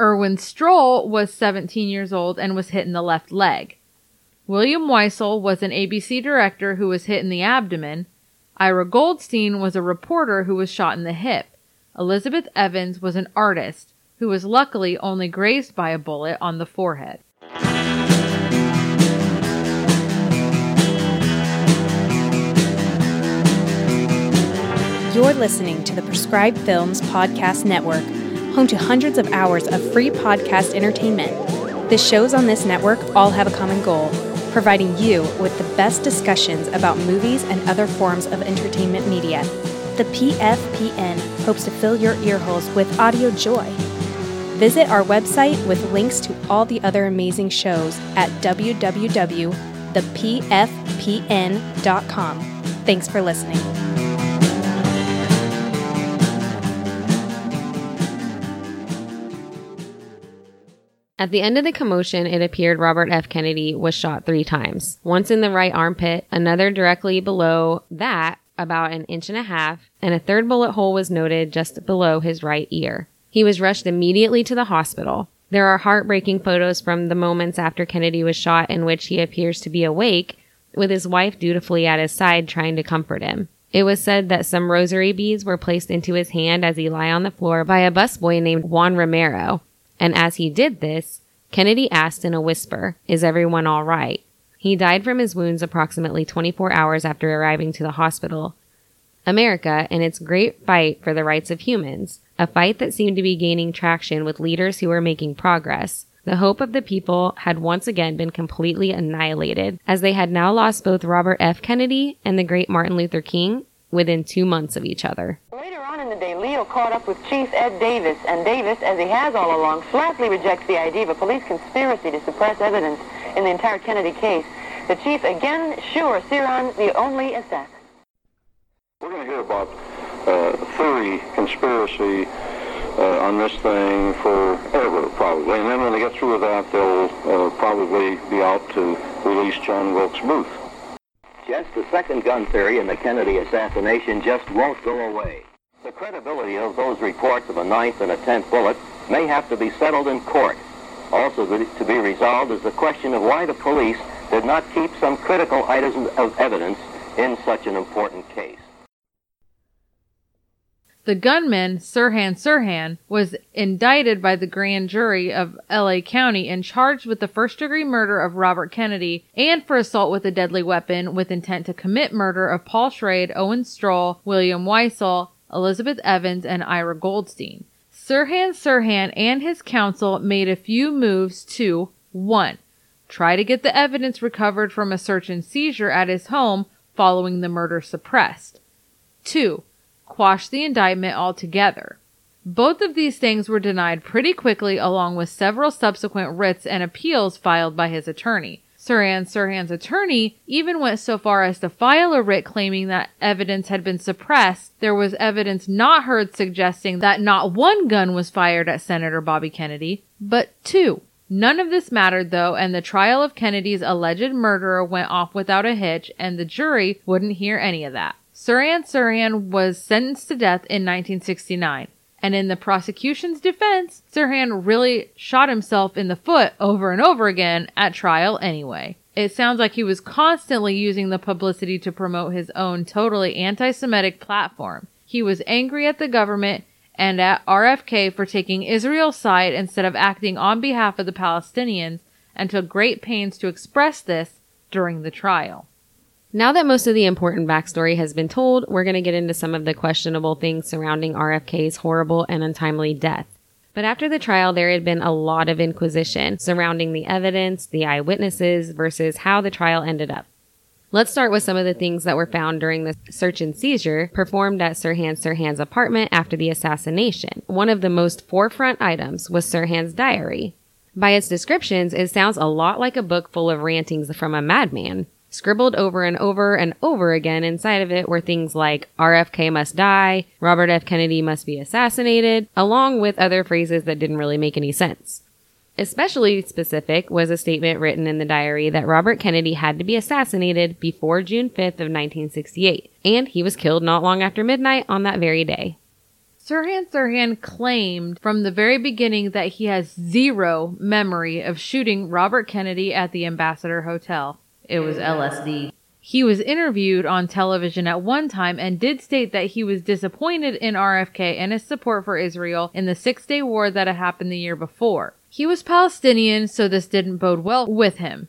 Irwin Stroll was 17 years old and was hit in the left leg. William Weisel was an ABC director who was hit in the abdomen. Ira Goldstein was a reporter who was shot in the hip. Elizabeth Evans was an artist who was luckily only grazed by a bullet on the forehead. You're listening to the Prescribed Films Podcast Network, home to hundreds of hours of free podcast entertainment. The shows on this network all have a common goal providing you with the best discussions about movies and other forms of entertainment media. The PFPN hopes to fill your earholes with audio joy. Visit our website with links to all the other amazing shows at www.thepfpn.com. Thanks for listening. At the end of the commotion, it appeared Robert F. Kennedy was shot three times. Once in the right armpit, another directly below that, about an inch and a half, and a third bullet hole was noted just below his right ear. He was rushed immediately to the hospital. There are heartbreaking photos from the moments after Kennedy was shot in which he appears to be awake, with his wife dutifully at his side trying to comfort him. It was said that some rosary beads were placed into his hand as he lay on the floor by a busboy named Juan Romero. And as he did this, Kennedy asked in a whisper, Is everyone all right? He died from his wounds approximately 24 hours after arriving to the hospital. America and its great fight for the rights of humans, a fight that seemed to be gaining traction with leaders who were making progress. The hope of the people had once again been completely annihilated, as they had now lost both Robert F. Kennedy and the great Martin Luther King within two months of each other. Later on in the day, Leo caught up with Chief Ed Davis, and Davis, as he has all along, flatly rejects the idea of a police conspiracy to suppress evidence in the entire Kennedy case. The chief again sure Sirhan the only assassin. We're going to hear about uh, theory, conspiracy uh, on this thing forever, probably. And then when they get through with that, they'll uh, probably be out to release John Wilkes Booth. Just the second gun theory in the Kennedy assassination just won't go away. The credibility of those reports of a ninth and a tenth bullet may have to be settled in court. Also to be resolved is the question of why the police did not keep some critical items of evidence in such an important case. The gunman, Sirhan Sirhan, was indicted by the grand jury of LA County and charged with the first degree murder of Robert Kennedy and for assault with a deadly weapon with intent to commit murder of Paul Schrade, Owen Stroll, William Weisel, Elizabeth Evans, and Ira Goldstein. Sirhan Sirhan and his counsel made a few moves to 1. Try to get the evidence recovered from a search and seizure at his home following the murder suppressed. 2 quash the indictment altogether. Both of these things were denied pretty quickly along with several subsequent writs and appeals filed by his attorney. Sirhan Sirhan's attorney even went so far as to file a writ claiming that evidence had been suppressed. There was evidence not heard suggesting that not one gun was fired at Senator Bobby Kennedy, but two. None of this mattered though, and the trial of Kennedy's alleged murderer went off without a hitch, and the jury wouldn't hear any of that. Sirhan Sirhan was sentenced to death in 1969. And in the prosecution's defense, Sirhan really shot himself in the foot over and over again at trial anyway. It sounds like he was constantly using the publicity to promote his own totally anti Semitic platform. He was angry at the government and at RFK for taking Israel's side instead of acting on behalf of the Palestinians and took great pains to express this during the trial. Now that most of the important backstory has been told, we're going to get into some of the questionable things surrounding RFK's horrible and untimely death. But after the trial, there had been a lot of inquisition surrounding the evidence, the eyewitnesses, versus how the trial ended up. Let's start with some of the things that were found during the search and seizure performed at Sirhan Sirhan's apartment after the assassination. One of the most forefront items was Sirhan's diary. By its descriptions, it sounds a lot like a book full of rantings from a madman. Scribbled over and over and over again inside of it were things like RFK must die, Robert F. Kennedy must be assassinated, along with other phrases that didn't really make any sense. Especially specific was a statement written in the diary that Robert Kennedy had to be assassinated before June 5th of 1968, and he was killed not long after midnight on that very day. Sirhan Sirhan claimed from the very beginning that he has zero memory of shooting Robert Kennedy at the Ambassador Hotel. It was LSD. He was interviewed on television at one time and did state that he was disappointed in RFK and his support for Israel in the Six Day War that had happened the year before. He was Palestinian, so this didn't bode well with him.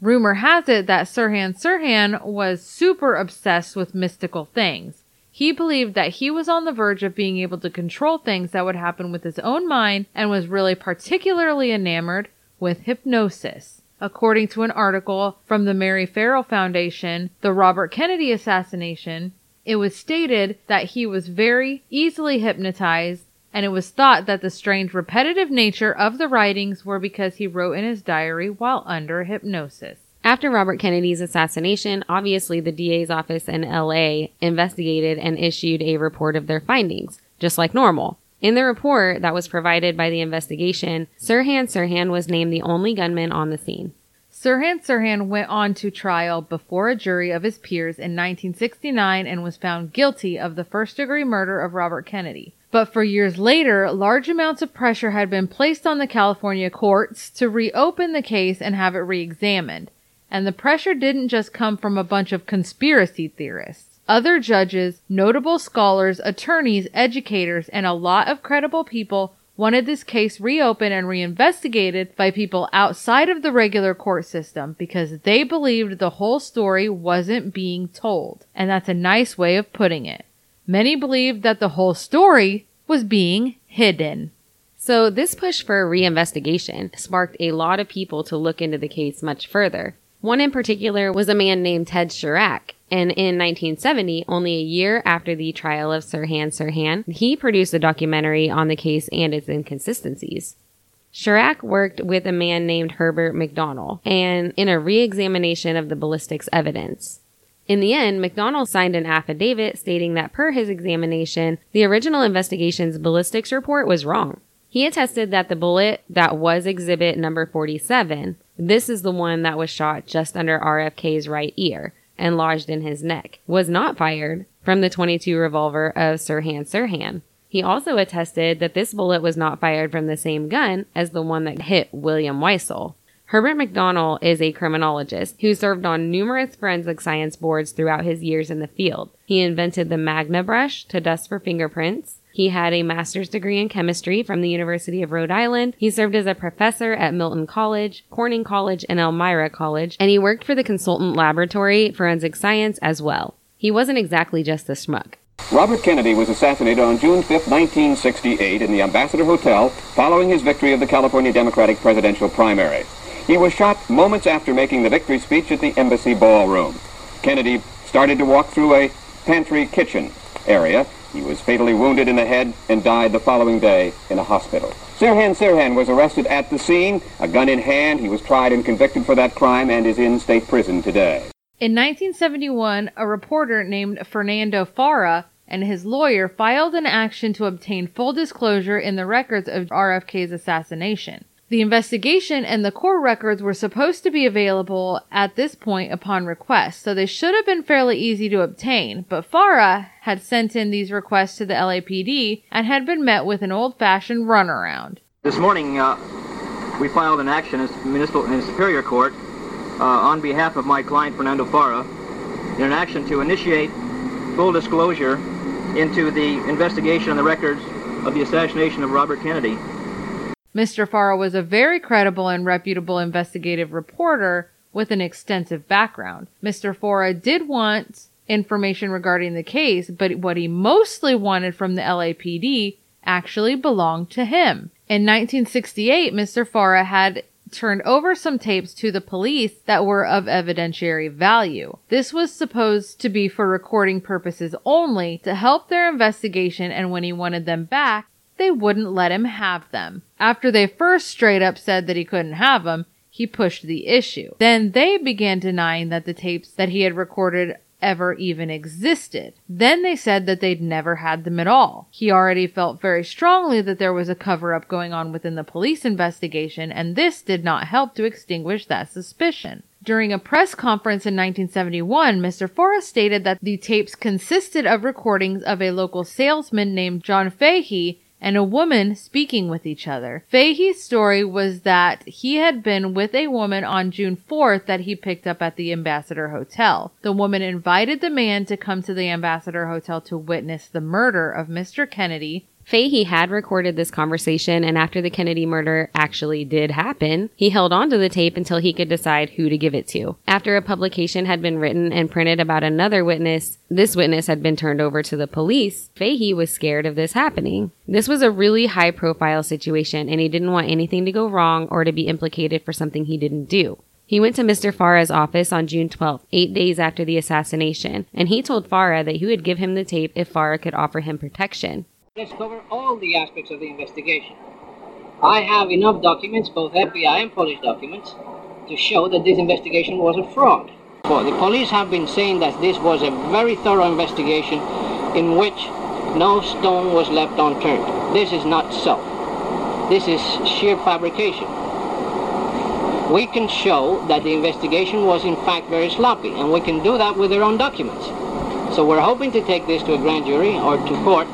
Rumor has it that Sirhan Sirhan was super obsessed with mystical things. He believed that he was on the verge of being able to control things that would happen with his own mind and was really particularly enamored with hypnosis. According to an article from the Mary Ferrell Foundation, The Robert Kennedy Assassination, it was stated that he was very easily hypnotized and it was thought that the strange repetitive nature of the writings were because he wrote in his diary while under hypnosis. After Robert Kennedy's assassination, obviously the DA's office in LA investigated and issued a report of their findings, just like normal. In the report that was provided by the investigation, Sirhan Sirhan was named the only gunman on the scene. Sirhan Sirhan went on to trial before a jury of his peers in 1969 and was found guilty of the first degree murder of Robert Kennedy. But for years later, large amounts of pressure had been placed on the California courts to reopen the case and have it re-examined. And the pressure didn't just come from a bunch of conspiracy theorists. Other judges, notable scholars, attorneys, educators, and a lot of credible people wanted this case reopened and reinvestigated by people outside of the regular court system because they believed the whole story wasn't being told. And that's a nice way of putting it. Many believed that the whole story was being hidden. So this push for a reinvestigation sparked a lot of people to look into the case much further. One in particular was a man named Ted Charach, and in 1970, only a year after the trial of Sirhan Sirhan, he produced a documentary on the case and its inconsistencies. Charach worked with a man named Herbert MacDonell and in a re-examination of the ballistics evidence. In the end, MacDonell signed an affidavit stating that per his examination, the original investigation's ballistics report was wrong. He attested that the bullet that was exhibit number 47, this is the one that was shot just under RFK's right ear and lodged in his neck, was not fired from the 22 revolver of Sirhan Sirhan. He also attested that this bullet was not fired from the same gun as the one that hit William Weisel. Herbert MacDonell is a criminologist who served on numerous forensic science boards throughout his years in the field. He invented the Magna brush to dust for fingerprints. He had a master's degree in chemistry from the University of Rhode Island. He served as a professor at Milton College, Corning College, and Elmira College, and he worked for the Consultant Laboratory Forensic Science as well. He wasn't exactly just a schmuck. Robert Kennedy was assassinated on June 5, 1968 in the Ambassador Hotel following his victory of the California Democratic presidential primary. He was shot moments after making the victory speech at the embassy ballroom. Kennedy started to walk through a pantry kitchen area. He was fatally wounded in the head and died the following day in a hospital. Sirhan Sirhan was arrested at the scene, a gun in hand. He was tried and convicted for that crime and is in state prison today. In 1971, a reporter named Fernando Faura and his lawyer filed an action to obtain full disclosure in the records of RFK's assassination. The investigation and the core records were supposed to be available at this point upon request, so they should have been fairly easy to obtain, but Faura had sent in these requests to the LAPD and had been met with an old-fashioned runaround. This morning, uh, we filed an action in municipal Superior Court uh, on behalf of my client Fernando Faura in an action to initiate full disclosure into the investigation and the records of the assassination of Robert Kennedy. Mr. Faura was a very credible and reputable investigative reporter with an extensive background. Mr. Faura did want information regarding the case, but what he mostly wanted from the LAPD actually belonged to him. In 1968, Mr. Faura had turned over some tapes to the police that were of evidentiary value. This was supposed to be for recording purposes only to help their investigation and when he wanted them back, they wouldn't let him have them. After they first straight up said that he couldn't have them, he pushed the issue. Then they began denying that the tapes that he had recorded ever even existed. Then they said that they'd never had them at all. He already felt very strongly that there was a cover up going on within the police investigation, and this did not help to extinguish that suspicion. During a press conference in 1971, Mr. Forrest stated that the tapes consisted of recordings of a local salesman named John Fahey and a woman speaking with each other. Fahey's story was that he had been with a woman on June 4th that he picked up at the Ambassador Hotel. The woman invited the man to come to the Ambassador Hotel to witness the murder of Mr. Kennedy, Fahey had recorded this conversation, and after the Kennedy murder actually did happen, he held onto the tape until he could decide who to give it to. After a publication had been written and printed about another witness, this witness had been turned over to the police. Fahey was scared of this happening. This was a really high profile situation, and he didn't want anything to go wrong or to be implicated for something he didn't do. He went to Mr. Faura's office on June 12th, eight days after the assassination, and he told Faura that he would give him the tape if Faura could offer him protection. Let's cover all the aspects of the investigation. I have enough documents, both FBI and Polish documents, to show that this investigation was a fraud. Well, the police have been saying that this was a very thorough investigation in which no stone was left unturned. This is not so. This is sheer fabrication. We can show that the investigation was in fact very sloppy, and we can do that with their own documents. So we're hoping to take this to a grand jury or to court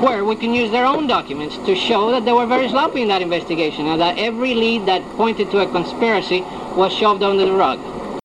where we can use their own documents to show that they were very sloppy in that investigation and that every lead that pointed to a conspiracy was shoved under the rug.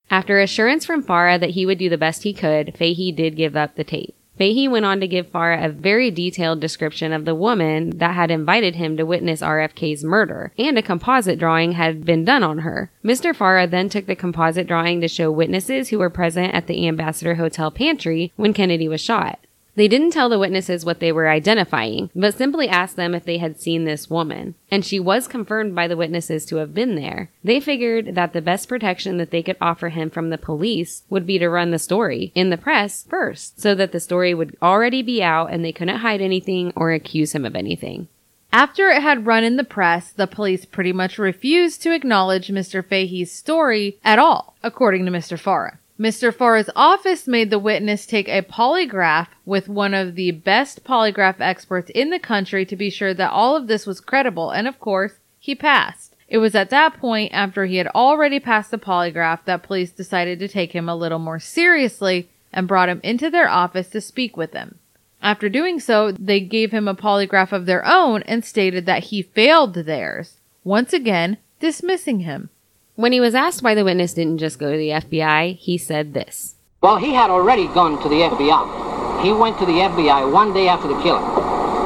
After assurance from Faura that he would do the best he could, Fahey did give up the tape. Fahey went on to give Faura a very detailed description of the woman that had invited him to witness RFK's murder, and a composite drawing had been done on her. Mr. Faura then took the composite drawing to show witnesses who were present at the Ambassador Hotel pantry when Kennedy was shot. They didn't tell the witnesses what they were identifying, but simply asked them if they had seen this woman. And she was confirmed by the witnesses to have been there. They figured that the best protection that they could offer him from the police would be to run the story in the press first, so that the story would already be out and they couldn't hide anything or accuse him of anything. After it had run in the press, the police pretty much refused to acknowledge Mr. Fahey's story at all, according to Mr. Faura. Mr. Faura's office made the witness take a polygraph with one of the best polygraph experts in the country to be sure that all of this was credible, and of course, he passed. It was at that point, after he had already passed the polygraph, that police decided to take him a little more seriously and brought him into their office to speak with him. After doing so, they gave him a polygraph of their own and stated that he failed theirs, once again dismissing him. When he was asked why the witness didn't just go to the FBI, he said this. Well, he had already gone to the FBI. He went to the FBI one day after the killing.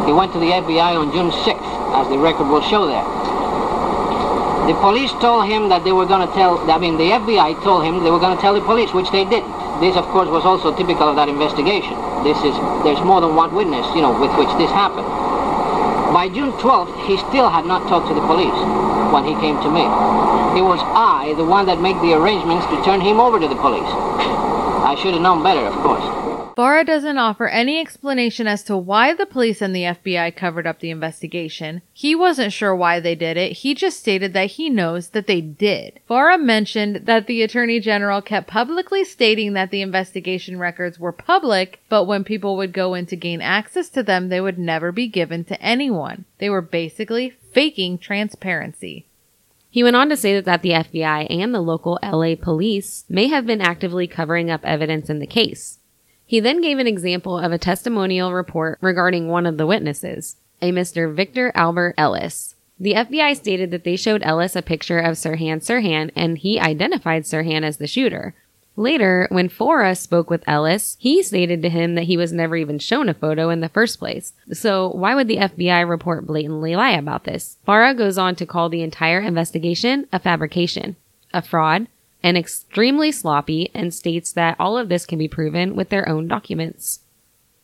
He went to the FBI on June 6th, as the record will show there. The police told him that they were going to tell, I mean, the FBI told him they were going to tell the police, which they didn't. This, of course, was also typical of that investigation. This is, there's more than one witness, you know, with which this happened. By June 12th, he still had not talked to the police when he came to me. It was I, the one that made the arrangements to turn him over to the police. I should have known better, of course. Barra doesn't offer any explanation as to why the police and the FBI covered up the investigation. He wasn't sure why they did it. He just stated that he knows that they did. Barra mentioned that the Attorney General kept publicly stating that the investigation records were public, but when people would go in to gain access to them, they would never be given to anyone. They were basically faking transparency. He went on to say that, that the FBI and the local LA police may have been actively covering up evidence in the case. He then gave an example of a testimonial report regarding one of the witnesses, a Mr. Victor Albert Ellis. The FBI stated that they showed Ellis a picture of Sirhan Sirhan and he identified Sirhan as the shooter. Later, when Faura spoke with Ellis, he stated to him that he was never even shown a photo in the first place. So why would the FBI report blatantly lie about this? Faura goes on to call the entire investigation a fabrication, a fraud, and extremely sloppy and states that all of this can be proven with their own documents.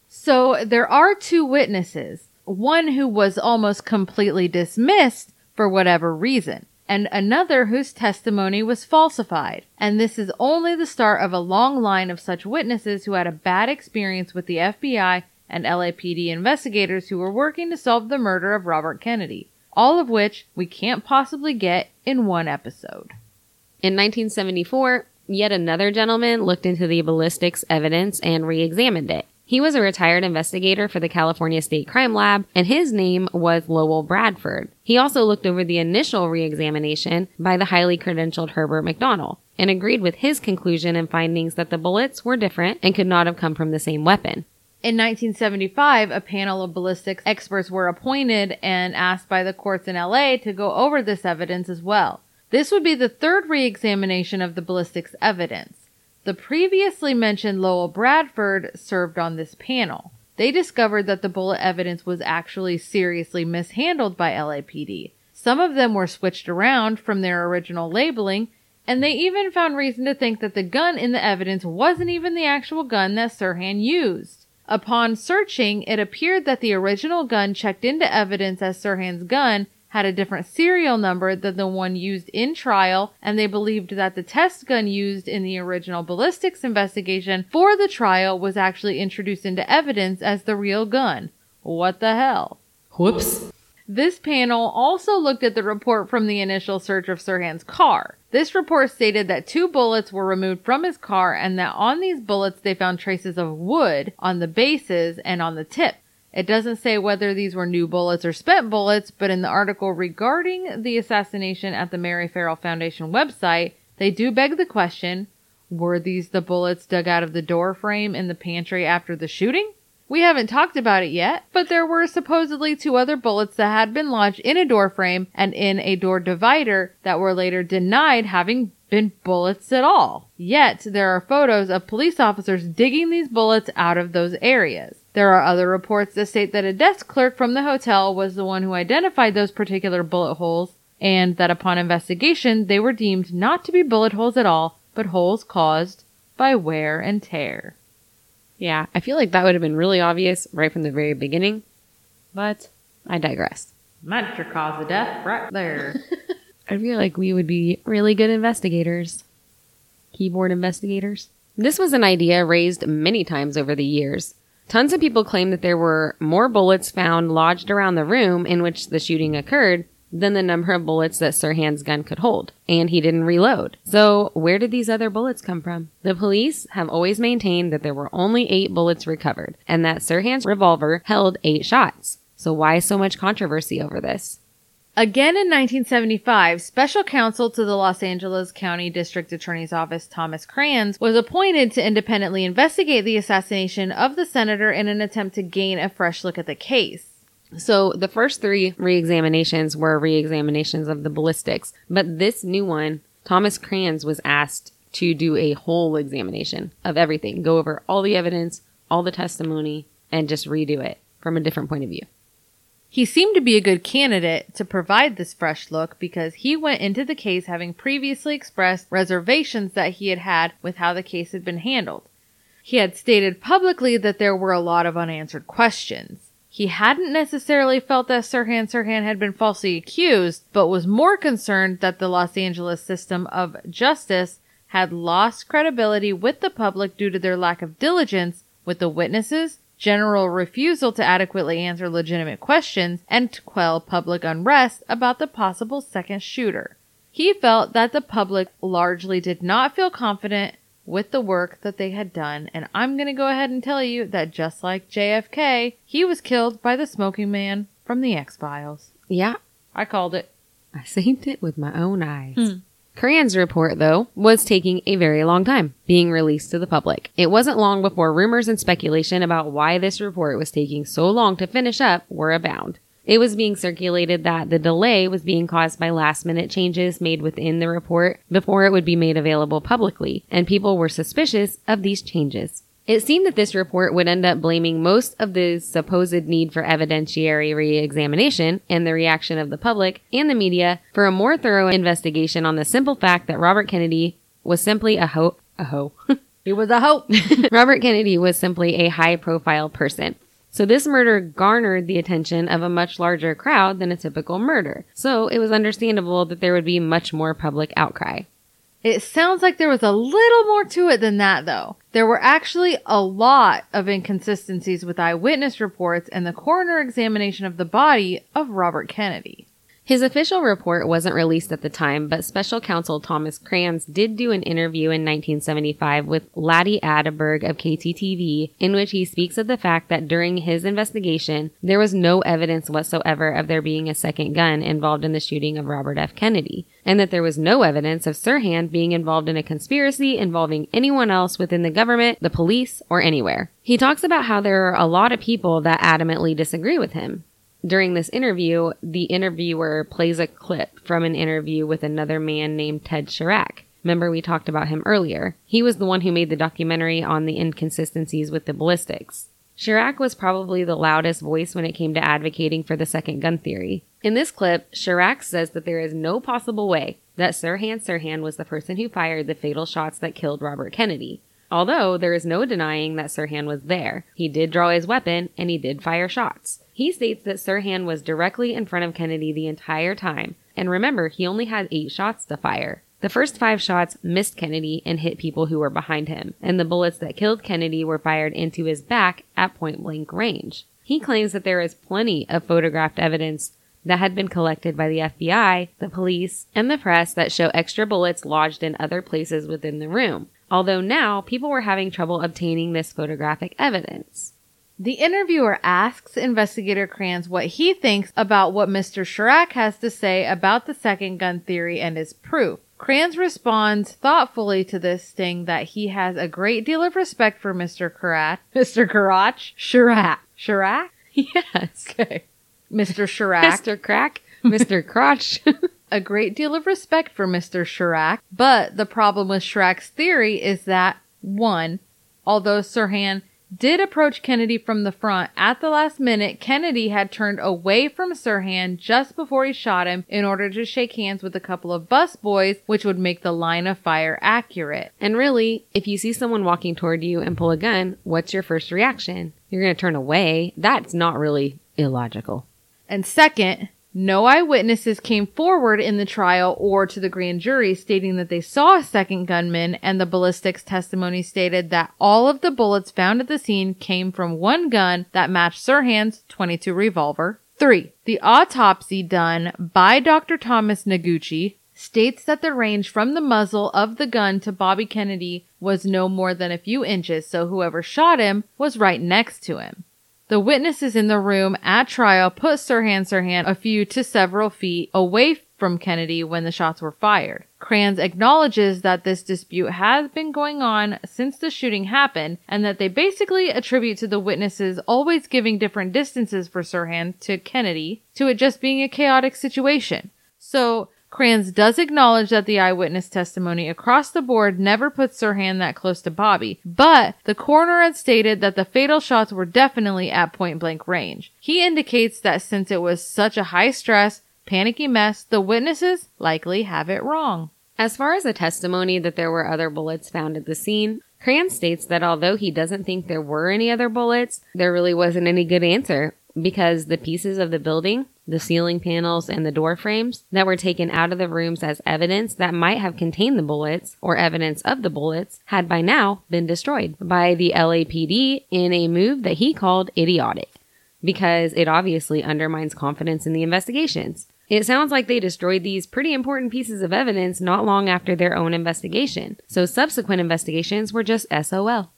So there are two witnesses, one who was almost completely dismissed for whatever reason and another whose testimony was falsified. And this is only the start of a long line of such witnesses who had a bad experience with the FBI and LAPD investigators who were working to solve the murder of Robert Kennedy, all of which we can't possibly get in one episode. In 1974, yet another gentleman looked into the ballistics evidence and re examined it. He was a retired investigator for the California State Crime Lab, and his name was Lowell Bradford. He also looked over the initial re-examination by the highly credentialed Herbert MacDonell and agreed with his conclusion and findings that the bullets were different and could not have come from the same weapon. In 1975, a panel of ballistics experts were appointed and asked by the courts in LA to go over this evidence as well. This would be the third re-examination of the ballistics evidence. The previously mentioned Lowell Bradford served on this panel. They discovered that the bullet evidence was actually seriously mishandled by LAPD. Some of them were switched around from their original labeling, and they even found reason to think that the gun in the evidence wasn't even the actual gun that Sirhan used. Upon searching, it appeared that the original gun checked into evidence as Sirhan's gun had a different serial number than the one used in trial, and they believed that the test gun used in the original ballistics investigation for the trial was actually introduced into evidence as the real gun. What the hell? Whoops. This panel also looked at the report from the initial search of Sirhan's car. This report stated that two bullets were removed from his car and that on these bullets they found traces of wood on the bases and on the tip. It doesn't say whether these were new bullets or spent bullets, but in the article regarding the assassination at the Mary Ferrell Foundation website, they do beg the question, were these the bullets dug out of the door frame in the pantry after the shooting? We haven't talked about it yet, but there were supposedly two other bullets that had been lodged in a door frame and in a door divider that were later denied having been bullets at all. Yet there are photos of police officers digging these bullets out of those areas. There are other reports that state that a desk clerk from the hotel was the one who identified those particular bullet holes, and that upon investigation they were deemed not to be bullet holes at all, but holes caused by wear and tear. Yeah, I feel like that would have been really obvious right from the very beginning, but I digress. Might your cause of death right there. (laughs) I feel like we would be really good investigators. Keyboard investigators. This was an idea raised many times over the years. Tons of people claim that there were more bullets found lodged around the room in which the shooting occurred than the number of bullets that Sirhan's gun could hold, and he didn't reload. So, where did these other bullets come from? The police have always maintained that there were only eight bullets recovered, and that Sirhan's revolver held eight shots. So, why so much controversy over this? Again in 1975, special counsel to the Los Angeles County District Attorney's Office, Thomas Kranz, was appointed to independently investigate the assassination of the senator in an attempt to gain a fresh look at the case. So the first three re-examinations were re-examinations of the ballistics, but this new one, Thomas Kranz was asked to do a whole examination of everything, go over all the evidence, all the testimony, and just redo it from a different point of view. He seemed to be a good candidate to provide this fresh look because he went into the case having previously expressed reservations that he had had with how the case had been handled. He had stated publicly that there were a lot of unanswered questions. He hadn't necessarily felt that Sirhan Sirhan had been falsely accused, but was more concerned that the Los Angeles system of justice had lost credibility with the public due to their lack of diligence with the witnesses, general refusal to adequately answer legitimate questions, and to quell public unrest about the possible second shooter. He felt that the public largely did not feel confident with the work that they had done, and I'm going to go ahead and tell you that just like JFK, he was killed by the smoking man from the X Files. Yeah, I called it. I seen it with my own eyes. Hmm. Cran's report, though, was taking a very long time being released to the public. It wasn't long before rumors and speculation about why this report was taking so long to finish up were abound. It was being circulated that the delay was being caused by last minute changes made within the report before it would be made available publicly, and people were suspicious of these changes. It seemed that this report would end up blaming most of the supposed need for evidentiary re-examination and the reaction of the public and the media for a more thorough investigation on the simple fact that Robert Kennedy was simply a ho- a ho. (laughs) He was a hope. (laughs) Robert Kennedy was simply a high profile person. So this murder garnered the attention of a much larger crowd than a typical murder. So it was understandable that there would be much more public outcry. It sounds like there was a little more to it than that, though. There were actually a lot of inconsistencies with eyewitness reports and the coroner examination of the body of Robert Kennedy. His official report wasn't released at the time, but special counsel Thomas Kranz did do an interview in 1975 with Laddie Atterberg of KTTV, in which he speaks of the fact that during his investigation, there was no evidence whatsoever of there being a second gun involved in the shooting of Robert F. Kennedy, and that there was no evidence of Sirhan being involved in a conspiracy involving anyone else within the government, the police, or anywhere. He talks about how there are a lot of people that adamantly disagree with him. During this interview, the interviewer plays a clip from an interview with another man named Ted Charach. Remember, we talked about him earlier. He was the one who made the documentary on the inconsistencies with the ballistics. Charach was probably the loudest voice when it came to advocating for the second gun theory. In this clip, Charach says that there is no possible way that Sirhan Sirhan was the person who fired the fatal shots that killed Robert Kennedy. Although there is no denying that Sirhan was there. He did draw his weapon and he did fire shots. He states that Sirhan was directly in front of Kennedy the entire time. And remember, he only had eight shots to fire. The first five shots missed Kennedy and hit people who were behind him, and the bullets that killed Kennedy were fired into his back at point blank range. He claims that there is plenty of photographed evidence that had been collected by the FBI, the police, and the press that show extra bullets lodged in other places within the room. Although now people were having trouble obtaining this photographic evidence. The interviewer asks investigator Kranz what he thinks about what Mr. Charach has to say about the second gun theory and his proof. Kranz responds thoughtfully to this, saying that he has a great deal of respect for Mr. Karat, Mr. Karach, Chirac, Chirac, (laughs) Yes. okay, Mr. Chirac, Mr. Crack, Mr. Crotch. (laughs) a great deal of respect for Mr. Charach, but the problem with Charach's theory is that, one, although Sirhan did approach Kennedy from the front at the last minute, Kennedy had turned away from Sirhan just before he shot him in order to shake hands with a couple of bus boys, which would make the line of fire accurate. and really, if you see someone walking toward you and pull a gun, what's your first reaction? You're going to turn away. That's not really illogical. And second, no eyewitnesses came forward in the trial or to the grand jury stating that they saw a second gunman, and the ballistics testimony stated that all of the bullets found at the scene came from one gun that matched Sirhan's 22 revolver. 3. The autopsy done by Dr. Thomas Noguchi states that the range from the muzzle of the gun to Bobby Kennedy was no more than a few inches, so whoever shot him was right next to him. The witnesses in the room at trial put Sirhan Sirhan a few to several feet away from Kennedy when the shots were fired. Kranz acknowledges that this dispute has been going on since the shooting happened and that they basically attribute to the witnesses always giving different distances for Sirhan to Kennedy to it just being a chaotic situation. So, Kranz does acknowledge that the eyewitness testimony across the board never puts Sirhan that close to Bobby, but the coroner had stated that the fatal shots were definitely at point blank range. He indicates that since it was such a high stress, panicky mess, the witnesses likely have it wrong. As far as the testimony that there were other bullets found at the scene, Kranz states that although he doesn't think there were any other bullets, there really wasn't any good answer because the pieces of the building the ceiling panels, and the door frames that were taken out of the rooms as evidence that might have contained the bullets or evidence of the bullets had by now been destroyed by the LAPD in a move that he called idiotic because it obviously undermines confidence in the investigations. It sounds like they destroyed these pretty important pieces of evidence not long after their own investigation, so subsequent investigations were just SOL.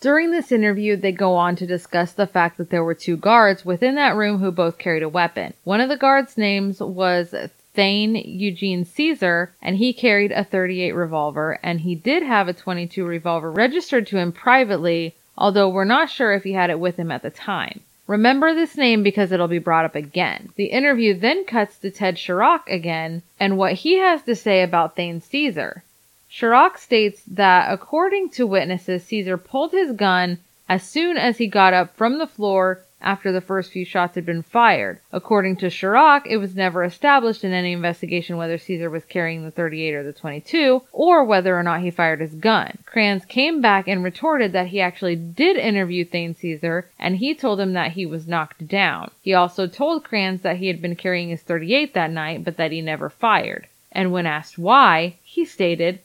During this interview, they go on to discuss the fact that there were two guards within that room who both carried a weapon. One of the guards' names was Thane Eugene Cesar, and he carried a 38 revolver, and he did have a 22 revolver registered to him privately, although we're not sure if he had it with him at the time. Remember this name because it'll be brought up again. The interview then cuts to Ted Charach again and what he has to say about Thane Cesar. Charach states that according to witnesses, Cesar pulled his gun as soon as he got up from the floor after the first few shots had been fired. According to Charach, it was never established in any investigation whether Cesar was carrying the 38 or the 22, or whether or not he fired his gun. Kranz came back and retorted that he actually did interview Thane Cesar, and he told him that he was knocked down. He also told Kranz that he had been carrying his 38 that night, but that he never fired. And when asked why, he stated,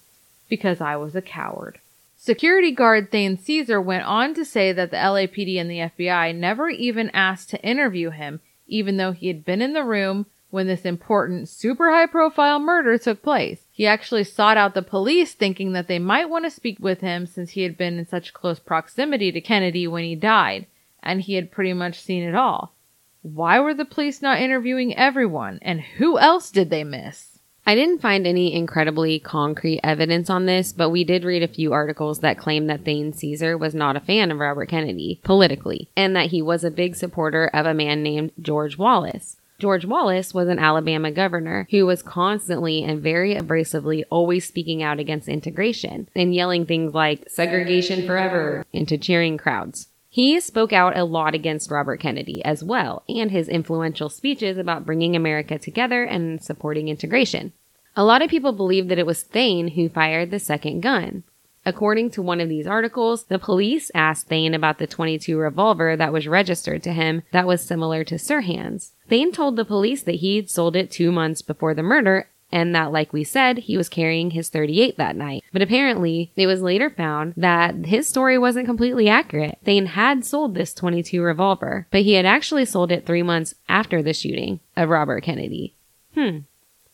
because I was a coward. Security guard Thane Cesar went on to say that the LAPD and the FBI never even asked to interview him, even though he had been in the room when this important, super high profile murder took place. He actually sought out the police thinking that they might want to speak with him since he had been in such close proximity to Kennedy when he died, and he had pretty much seen it all. Why were the police not interviewing everyone, and who else did they miss? I didn't find any incredibly concrete evidence on this, but we did read a few articles that claim that Thane Cesar was not a fan of Robert Kennedy politically, and that he was a big supporter of a man named George Wallace. George Wallace was an Alabama governor who was constantly and very abrasively always speaking out against integration and yelling things like segregation forever into cheering crowds. He spoke out a lot against Robert Kennedy as well, and his influential speeches about bringing America together and supporting integration. A lot of people believe that it was Thane who fired the second gun. According to one of these articles, the police asked Thane about the 22 revolver that was registered to him that was similar to Sirhan's. Thane told the police that he'd sold it two months before the murder and that, like we said, he was carrying his 38 that night. But apparently, it was later found that his story wasn't completely accurate. Thane had sold this 22 revolver, but he had actually sold it three months after the shooting of Robert Kennedy. Hmm.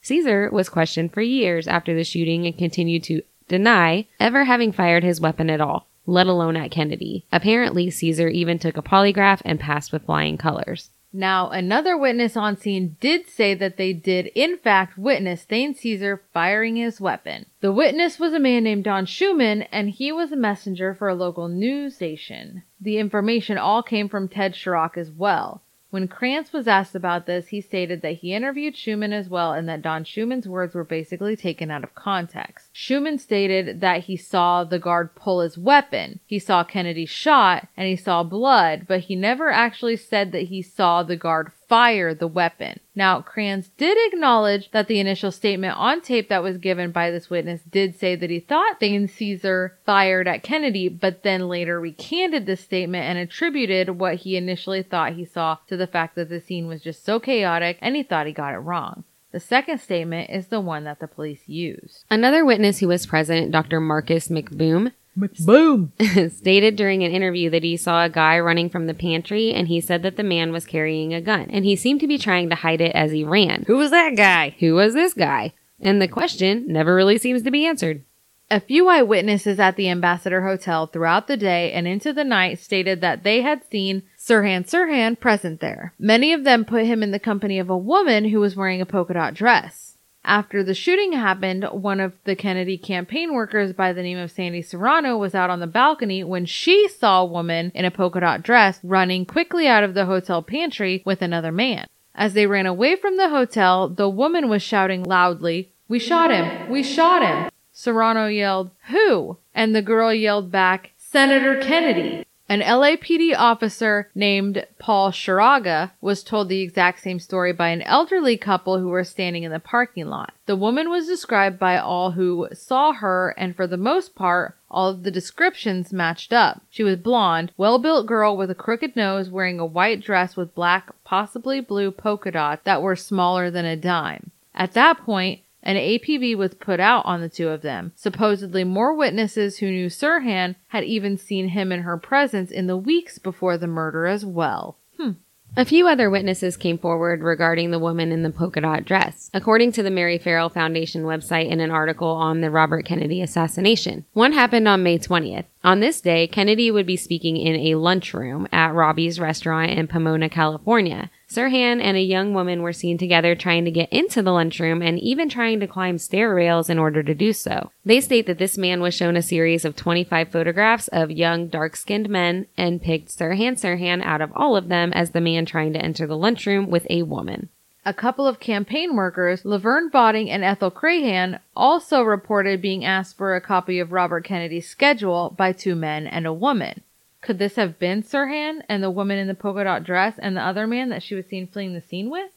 Cesar was questioned for years after the shooting and continued to deny ever having fired his weapon at all, let alone at Kennedy. Apparently, Cesar even took a polygraph and passed with flying colors. Now, another witness on scene did say that they did in fact witness Thane Cesar firing his weapon. The witness was a man named Don Schulman, and he was a messenger for a local news station. The information all came from Ted Charach as well. When Kranz was asked about this, he stated that he interviewed Schulman as well and that Don Schulman's words were basically taken out of context. Schulman stated that he saw the guard pull his weapon, he saw Kennedy shot, and he saw blood, but he never actually said that he saw the guard fire the weapon. Now, Kranz did acknowledge that the initial statement on tape that was given by this witness did say that he thought Thane Cesar fired at Kennedy, but then later recanted this statement and attributed what he initially thought he saw to the fact that the scene was just so chaotic and he thought he got it wrong. The second statement is the one that the police used. Another witness who was present, Dr. Marcus McBoom, Boom! (laughs) stated during an interview that he saw a guy running from the pantry and he said that the man was carrying a gun and he seemed to be trying to hide it as he ran. Who was that guy? Who was this guy? And the question never really seems to be answered. A few eyewitnesses at the Ambassador Hotel throughout the day and into the night stated that they had seen Sirhan Sirhan present there. Many of them put him in the company of a woman who was wearing a polka dot dress. After the shooting happened, one of the Kennedy campaign workers by the name of Sandy Serrano was out on the balcony when she saw a woman in a polka dot dress running quickly out of the hotel pantry with another man. As they ran away from the hotel, the woman was shouting loudly, We shot him! We shot him! Serrano yelled, Who? And the girl yelled back, Senator Kennedy. An LAPD officer named Paul Sharaga was told the exact same story by an elderly couple who were standing in the parking lot. The woman was described by all who saw her, and for the most part, all of the descriptions matched up. She was blonde, well built girl with a crooked nose wearing a white dress with black, possibly blue polka dots that were smaller than a dime. At that point, an APB was put out on the two of them. Supposedly, more witnesses who knew Sirhan had even seen him in her presence in the weeks before the murder as well. Hmm. A few other witnesses came forward regarding the woman in the polka dot dress, according to the Mary Ferrell Foundation website in an article on the Robert Kennedy assassination. One happened on May 20th. On this day, Kennedy would be speaking in a lunchroom at Robbie's restaurant in Pomona, California. Sirhan and a young woman were seen together trying to get into the lunchroom and even trying to climb stair rails in order to do so. They state that this man was shown a series of 25 photographs of young, dark-skinned men and picked Sirhan Sirhan out of all of them as the man trying to enter the lunchroom with a woman. A couple of campaign workers, Laverne Botting and Ethel Crahan, also reported being asked for a copy of Robert Kennedy's schedule by two men and a woman. Could this have been Sirhan and the woman in the polka dot dress and the other man that she was seen fleeing the scene with?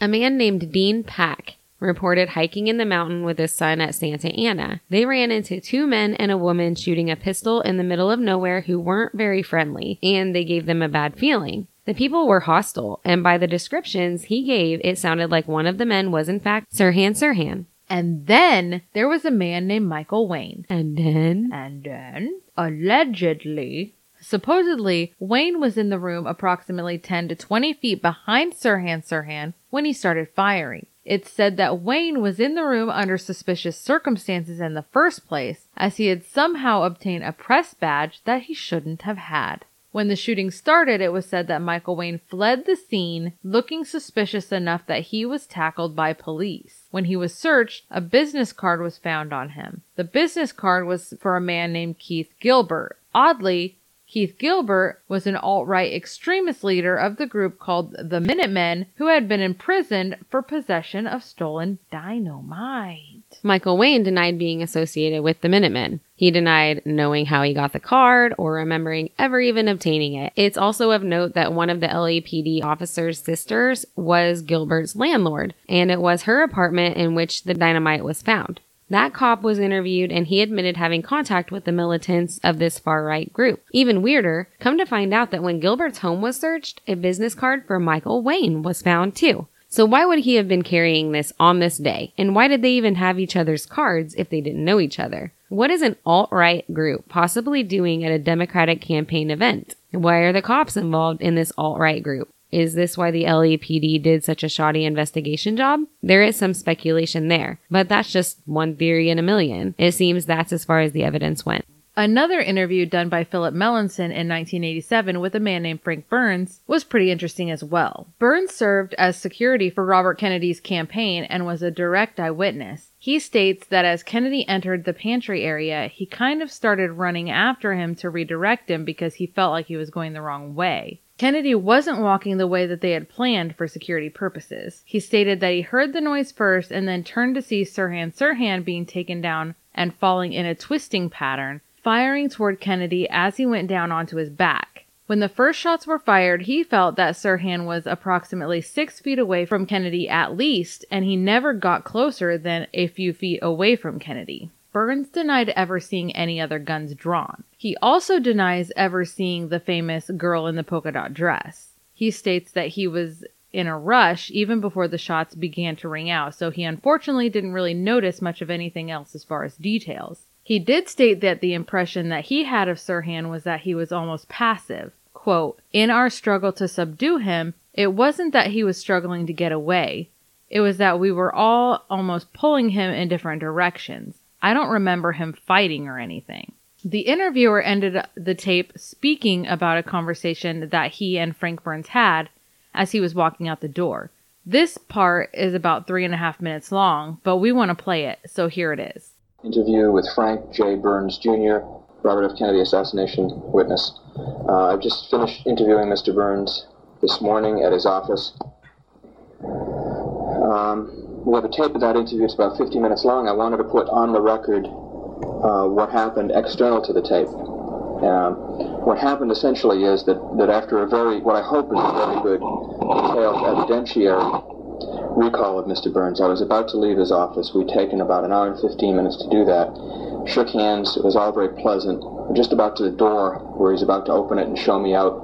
A man named Dean Pack reported hiking in the mountain with his son at Santa Ana. They ran into two men and a woman shooting a pistol in the middle of nowhere who weren't very friendly, and they gave them a bad feeling. The people were hostile, and by the descriptions he gave, it sounded like one of the men was in fact Sirhan Sirhan. And then there was a man named Michael Wayne. And then? And then, allegedly, Supposedly, Wayne was in the room approximately 10 to 20 feet behind Sirhan Sirhan when he started firing. It's said that Wayne was in the room under suspicious circumstances in the first place, as he had somehow obtained a press badge that he shouldn't have had. When the shooting started, it was said that Michael Wayne fled the scene looking suspicious enough that he was tackled by police. When he was searched, a business card was found on him. The business card was for a man named Keith Gilbert. Oddly, Keith Gilbert was an alt-right extremist leader of the group called the Minutemen who had been imprisoned for possession of stolen dynamite. Michael Wayne denied being associated with the Minutemen. He denied knowing how he got the card or remembering ever even obtaining it. It's also of note that one of the LAPD officer's sisters was Gilbert's landlord, and it was her apartment in which the dynamite was found. That cop was interviewed and he admitted having contact with the militants of this far right group. Even weirder, come to find out that when Gilbert's home was searched, a business card for Michael Wayne was found too. So why would he have been carrying this on this day? And why did they even have each other's cards if they didn't know each other? What is an alt-right group possibly doing at a Democratic campaign event? Why are the cops involved in this alt-right group? Is this why the LAPD did such a shoddy investigation job? There is some speculation there, but that's just one theory in a million. It seems that's as far as the evidence went. Another interview done by Philip Melanson in 1987 with a man named Frank Burns was pretty interesting as well. Burns served as security for Robert Kennedy's campaign and was a direct eyewitness. He states that as Kennedy entered the pantry area, he kind of started running after him to redirect him because he felt like he was going the wrong way. Kennedy wasn't walking the way that they had planned for security purposes. He stated that he heard the noise first and then turned to see Sirhan Sirhan being taken down and falling in a twisting pattern, firing toward Kennedy as he went down onto his back. When the first shots were fired, he felt that Sirhan was approximately six feet away from Kennedy at least, and he never got closer than a few feet away from Kennedy. Burns denied ever seeing any other guns drawn. He also denies ever seeing the famous girl in the polka dot dress. He states that he was in a rush even before the shots began to ring out, so he unfortunately didn't really notice much of anything else as far as details. He did state that the impression that he had of Sirhan was that he was almost passive. Quote, In our struggle to subdue him, it wasn't that he was struggling to get away. It was that we were all almost pulling him in different directions. I don't remember him fighting or anything. The interviewer ended the tape speaking about a conversation that he and Frank Burns had as he was walking out the door. This part is about three and a half minutes long, but we want to play it, so here it is. Interview with Frank J. Burns Jr., Robert F. Kennedy assassination witness. Uh, I've just finished interviewing Mr. Burns this morning at his office. Um, we have a tape of that interview. It's about 50 minutes long. I wanted to put on the record uh, what happened external to the tape. Um, what happened essentially is that, that after a very, what I hope is a very good, detailed evidentiary recall of Mr. Burns, I was about to leave his office. We'd taken about an hour and 15 minutes to do that. Shook hands. It was all very pleasant. We're just about to the door where he's about to open it and show me out.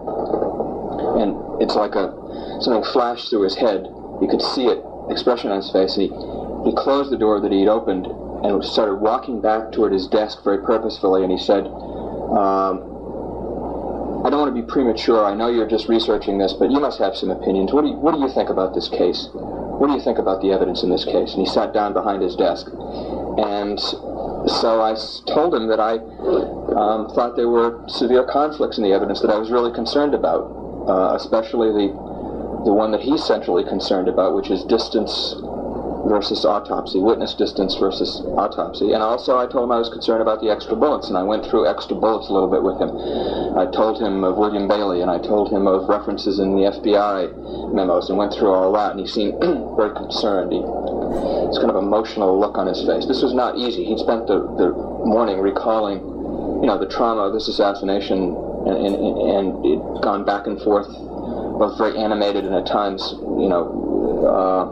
And it's like a something flashed through his head. You could see it, expression on his face. And he, he closed the door that he'd opened and started walking back toward his desk very purposefully. And he said, um, I don't want to be premature. I know you're just researching this, but you must have some opinions. What do you, what do you think about this case? What do you think about the evidence in this case? And he sat down behind his desk. And so I told him that I um, thought there were severe conflicts in the evidence that I was really concerned about, uh, especially the, the one that he's centrally concerned about, which is distance versus autopsy, witness distance versus autopsy. And also I told him I was concerned about the extra bullets, and I went through extra bullets a little bit with him. I told him of William Bailey, and I told him of references in the FBI memos, and went through all that, and he seemed (clears throat) very concerned. He, it's kind of emotional look on his face. This was not easy. He'd spent the, the morning recalling, you know, the trauma of this assassination, and, and, and gone back and forth, both very animated and at times, you know, uh,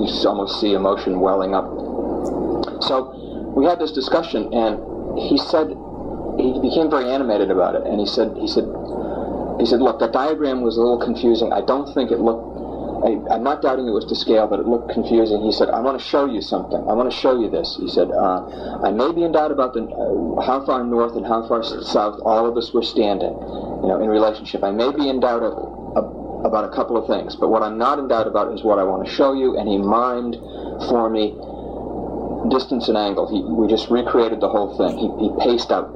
you almost see emotion welling up. So we had this discussion, and he said he became very animated about it, and he said he said he said, look, that diagram was a little confusing. I don't think it looked. I, am not doubting it was to scale, but it looked confusing. He said, I want to show you something. I want to show you this. He said, uh, I may be in doubt about the, uh, how far north and how far south all of us were standing, you know, in relationship. I may be in doubt of, of about a couple of things, but what I'm not in doubt about is what I want to show you, and he mimed for me distance and angle. He, we just recreated the whole thing. He, he paced out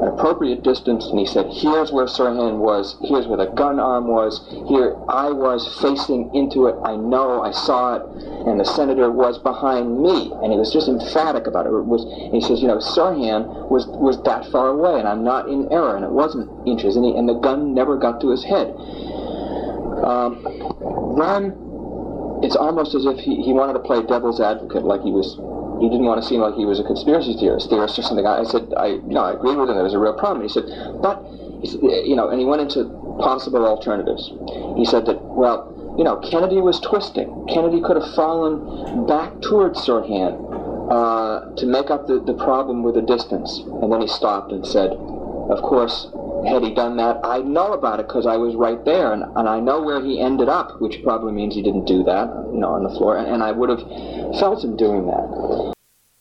an appropriate distance, and he said, here's where Sirhan was, here's where the gun arm was, here I was facing into it, I know, I saw it, and the senator was behind me, and he was just emphatic about it. it was, he says, you know, Sirhan was, was that far away, and I'm not in error, and it wasn't inches, and, he, and the gun never got to his head. Um, then it's almost as if he, he wanted to play devil's advocate, like he was he didn't want to seem like he was a conspiracy theorist, theorist or something. I, said, I you know, I agree with him. There was a real problem. He said, but you know, and he went into possible alternatives. He said that, well, you know, Kennedy was twisting. Kennedy could have fallen back towards Sirhan uh, to make up the, the problem with the distance. And then he stopped and said, of course, had he done that, I know about it because I was right there, and, and I know where he ended up, which probably means he didn't do that, you know, on the floor, and, and I would have felt him doing that.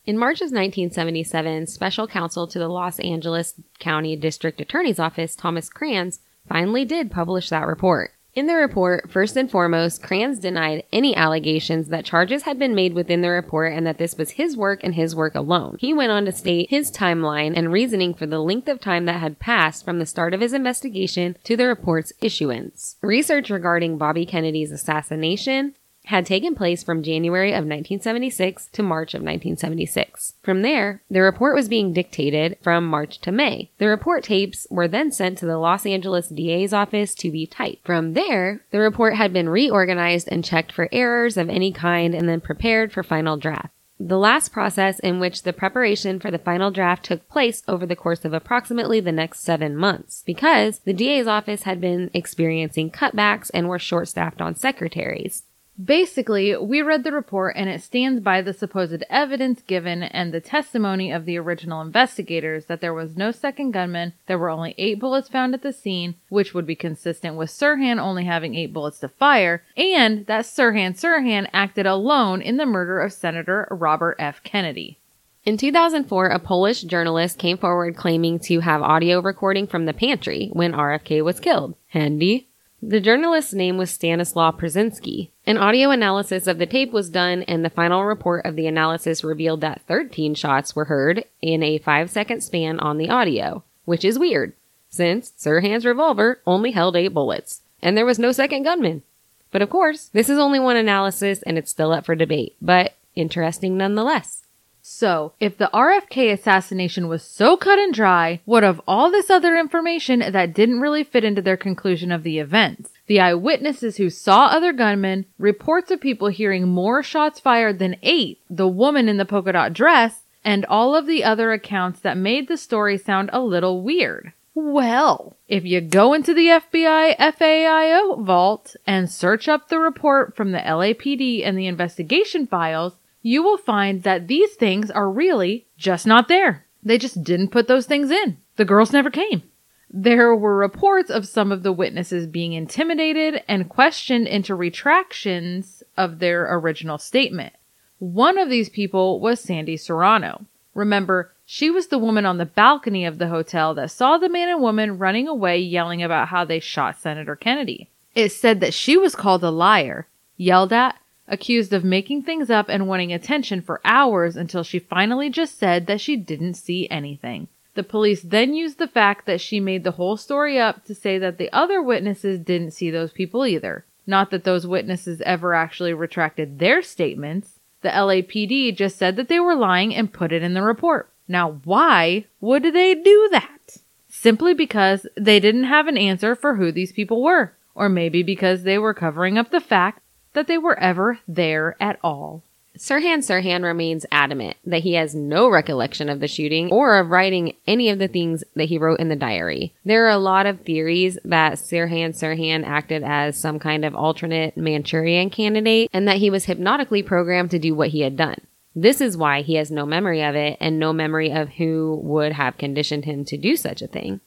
In March of 1977, special counsel to the Los Angeles County District Attorney's Office, Thomas Kranz, finally did publish that report. In the report, first and foremost, Kranz denied any allegations that charges had been made within the report and that this was his work and his work alone. He went on to state his timeline and reasoning for the length of time that had passed from the start of his investigation to the report's issuance. Research regarding Bobby Kennedy's assassination, had taken place from January of 1976 to March of 1976. From there, the report was being dictated from March to May. The report tapes were then sent to the Los Angeles DA's office to be typed. From there, the report had been reorganized and checked for errors of any kind and then prepared for final draft. The last process in which the preparation for the final draft took place over the course of approximately the next seven months, because the DA's office had been experiencing cutbacks and were short staffed on secretaries. Basically, we read the report and it stands by the supposed evidence given and the testimony of the original investigators that there was no second gunman, there were only eight bullets found at the scene, which would be consistent with Sirhan only having eight bullets to fire, and that Sirhan Sirhan acted alone in the murder of Senator Robert F. Kennedy. In 2004, a Polish journalist came forward claiming to have audio recording from the pantry when RFK was killed. Handy. The journalist's name was Stanislaw Pruszynski. An audio analysis of the tape was done, and the final report of the analysis revealed that 13 shots were heard in a 5 second span on the audio, which is weird, since Sirhan's revolver only held 8 bullets, and there was no second gunman. But of course, this is only one analysis and it's still up for debate, but interesting nonetheless. So, if the RFK assassination was so cut and dry, what of all this other information that didn't really fit into their conclusion of the events? The eyewitnesses who saw other gunmen, reports of people hearing more shots fired than eight, the woman in the polka dot dress, and all of the other accounts that made the story sound a little weird. Well, if you go into the FBI FOIA vault and search up the report from the LAPD and the investigation files, you will find that these things are really just not there. They just didn't put those things in. The girls never came. There were reports of some of the witnesses being intimidated and questioned into retractions of their original statement. One of these people was Sandy Serrano. Remember, she was the woman on the balcony of the hotel that saw the man and woman running away yelling about how they shot Senator Kennedy. It said that she was called a liar, yelled at, accused of making things up and wanting attention for hours until she finally just said that she didn't see anything. The police then used the fact that she made the whole story up to say that the other witnesses didn't see those people either. Not that those witnesses ever actually retracted their statements. The LAPD just said that they were lying and put it in the report. Now, why would they do that? Simply because they didn't have an answer for who these people were, or maybe because they were covering up the fact that they were ever there at all. Sirhan Sirhan remains adamant that he has no recollection of the shooting or of writing any of the things that he wrote in the diary. There are a lot of theories that Sirhan Sirhan acted as some kind of alternate Manchurian candidate and that he was hypnotically programmed to do what he had done. This is why he has no memory of it and no memory of who would have conditioned him to do such a thing.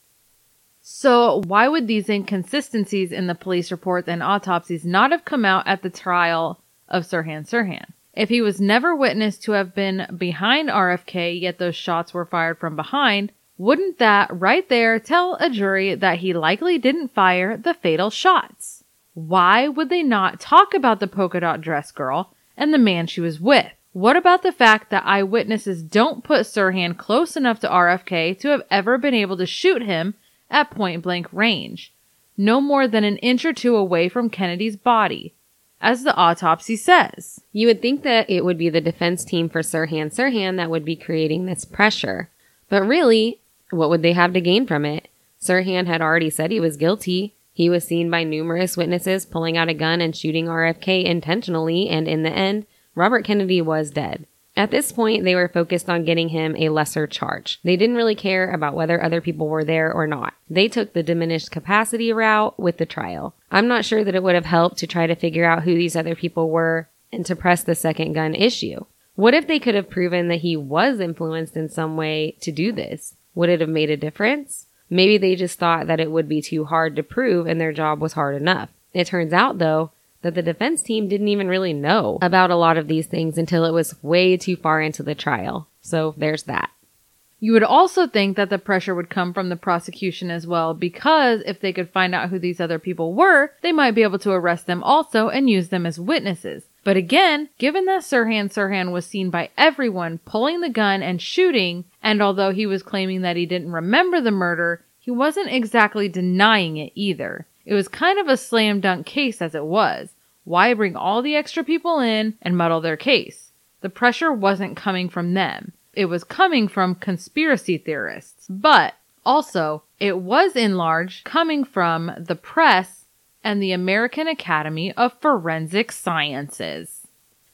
So, why would these inconsistencies in the police reports and autopsies not have come out at the trial of Sirhan Sirhan? If he was never witnessed to have been behind RFK, yet those shots were fired from behind, wouldn't that right there tell a jury that he likely didn't fire the fatal shots? Why would they not talk about the polka dot dress girl and the man she was with? What about the fact that eyewitnesses don't put Sirhan close enough to RFK to have ever been able to shoot him at point blank range, no more than an inch or two away from Kennedy's body, as the autopsy says? You would think that it would be the defense team for Sirhan Sirhan that would be creating this pressure. But really, what would they have to gain from it? Sirhan had already said he was guilty. He was seen by numerous witnesses pulling out a gun and shooting RFK intentionally, and in the end, Robert Kennedy was dead. At this point, they were focused on getting him a lesser charge. They didn't really care about whether other people were there or not. They took the diminished capacity route with the trial. I'm not sure that it would have helped to try to figure out who these other people were and to press the second gun issue. What if they could have proven that he was influenced in some way to do this? Would it have made a difference? Maybe they just thought that it would be too hard to prove and their job was hard enough. It turns out, though, that the defense team didn't even really know about a lot of these things until it was way too far into the trial. So there's that. You would also think that the pressure would come from the prosecution as well, because if they could find out who these other people were, they might be able to arrest them also and use them as witnesses. But again, given that Sirhan Sirhan was seen by everyone pulling the gun and shooting, and although he was claiming that he didn't remember the murder, he wasn't exactly denying it either. It was kind of a slam dunk case as it was. Why bring all the extra people in and muddle their case? The pressure wasn't coming from them. It was coming from conspiracy theorists. But also, it was in large coming from the press and the American Academy of Forensic Sciences.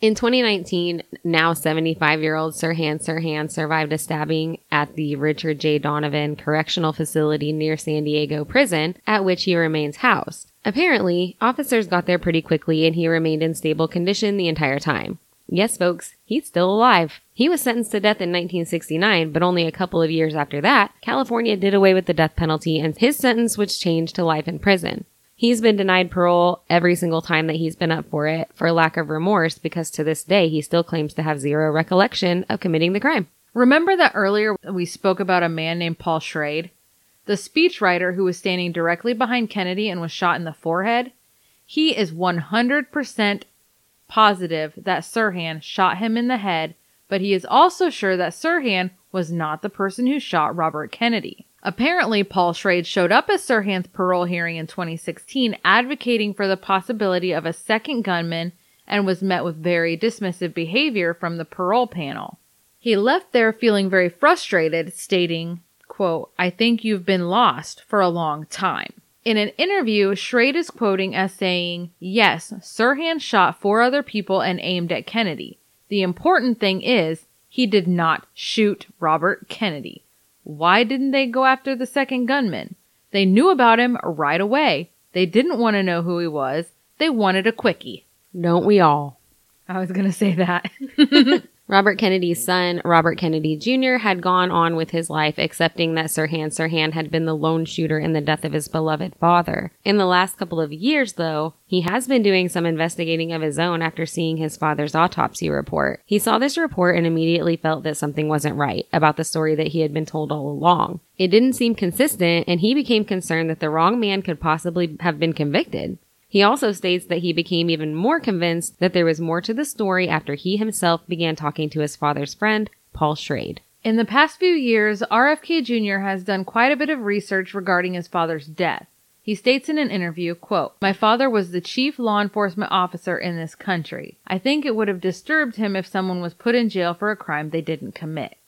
In 2019, now 75 year old Sirhan Sirhan survived a stabbing at the Richard J. Donovan Correctional Facility near San Diego prison, at which he remains housed. Apparently, officers got there pretty quickly and he remained in stable condition the entire time. Yes, folks, he's still alive. He was sentenced to death in 1969, but only a couple of years after that, California did away with the death penalty and his sentence was changed to life in prison. He's been denied parole every single time that he's been up for it for lack of remorse because to this day he still claims to have zero recollection of committing the crime. Remember that earlier we spoke about a man named Paul Schrade? The speechwriter who was standing directly behind Kennedy and was shot in the forehead? He is 100% positive that Sirhan shot him in the head, but he is also sure that Sirhan was not the person who shot Robert Kennedy. Apparently, Paul Schrade showed up at Sirhan's parole hearing in 2016 advocating for the possibility of a second gunman and was met with very dismissive behavior from the parole panel. He left there feeling very frustrated, stating, quote, I think you've been lost for a long time. In an interview, Schrade is quoting as saying, Yes, Sirhan shot four other people and aimed at Kennedy. The important thing is, he did not shoot Robert Kennedy. Why didn't they go after the second gunman? They knew about him right away. They didn't want to know who he was. They wanted a quickie. Don't we all? I was going to say that. (laughs) Robert Kennedy's son, Robert Kennedy Jr., had gone on with his life, accepting that Sirhan Sirhan had been the lone shooter in the death of his beloved father. In the last couple of years, though, he has been doing some investigating of his own after seeing his father's autopsy report. He saw this report and immediately felt that something wasn't right about the story that he had been told all along. It didn't seem consistent, and he became concerned that the wrong man could possibly have been convicted. He also states that he became even more convinced that there was more to the story after he himself began talking to his father's friend, Paul Schrade. In the past few years, RFK Jr. has done quite a bit of research regarding his father's death. He states in an interview, quote, My father was the chief law enforcement officer in this country. I think it would have disturbed him if someone was put in jail for a crime they didn't commit.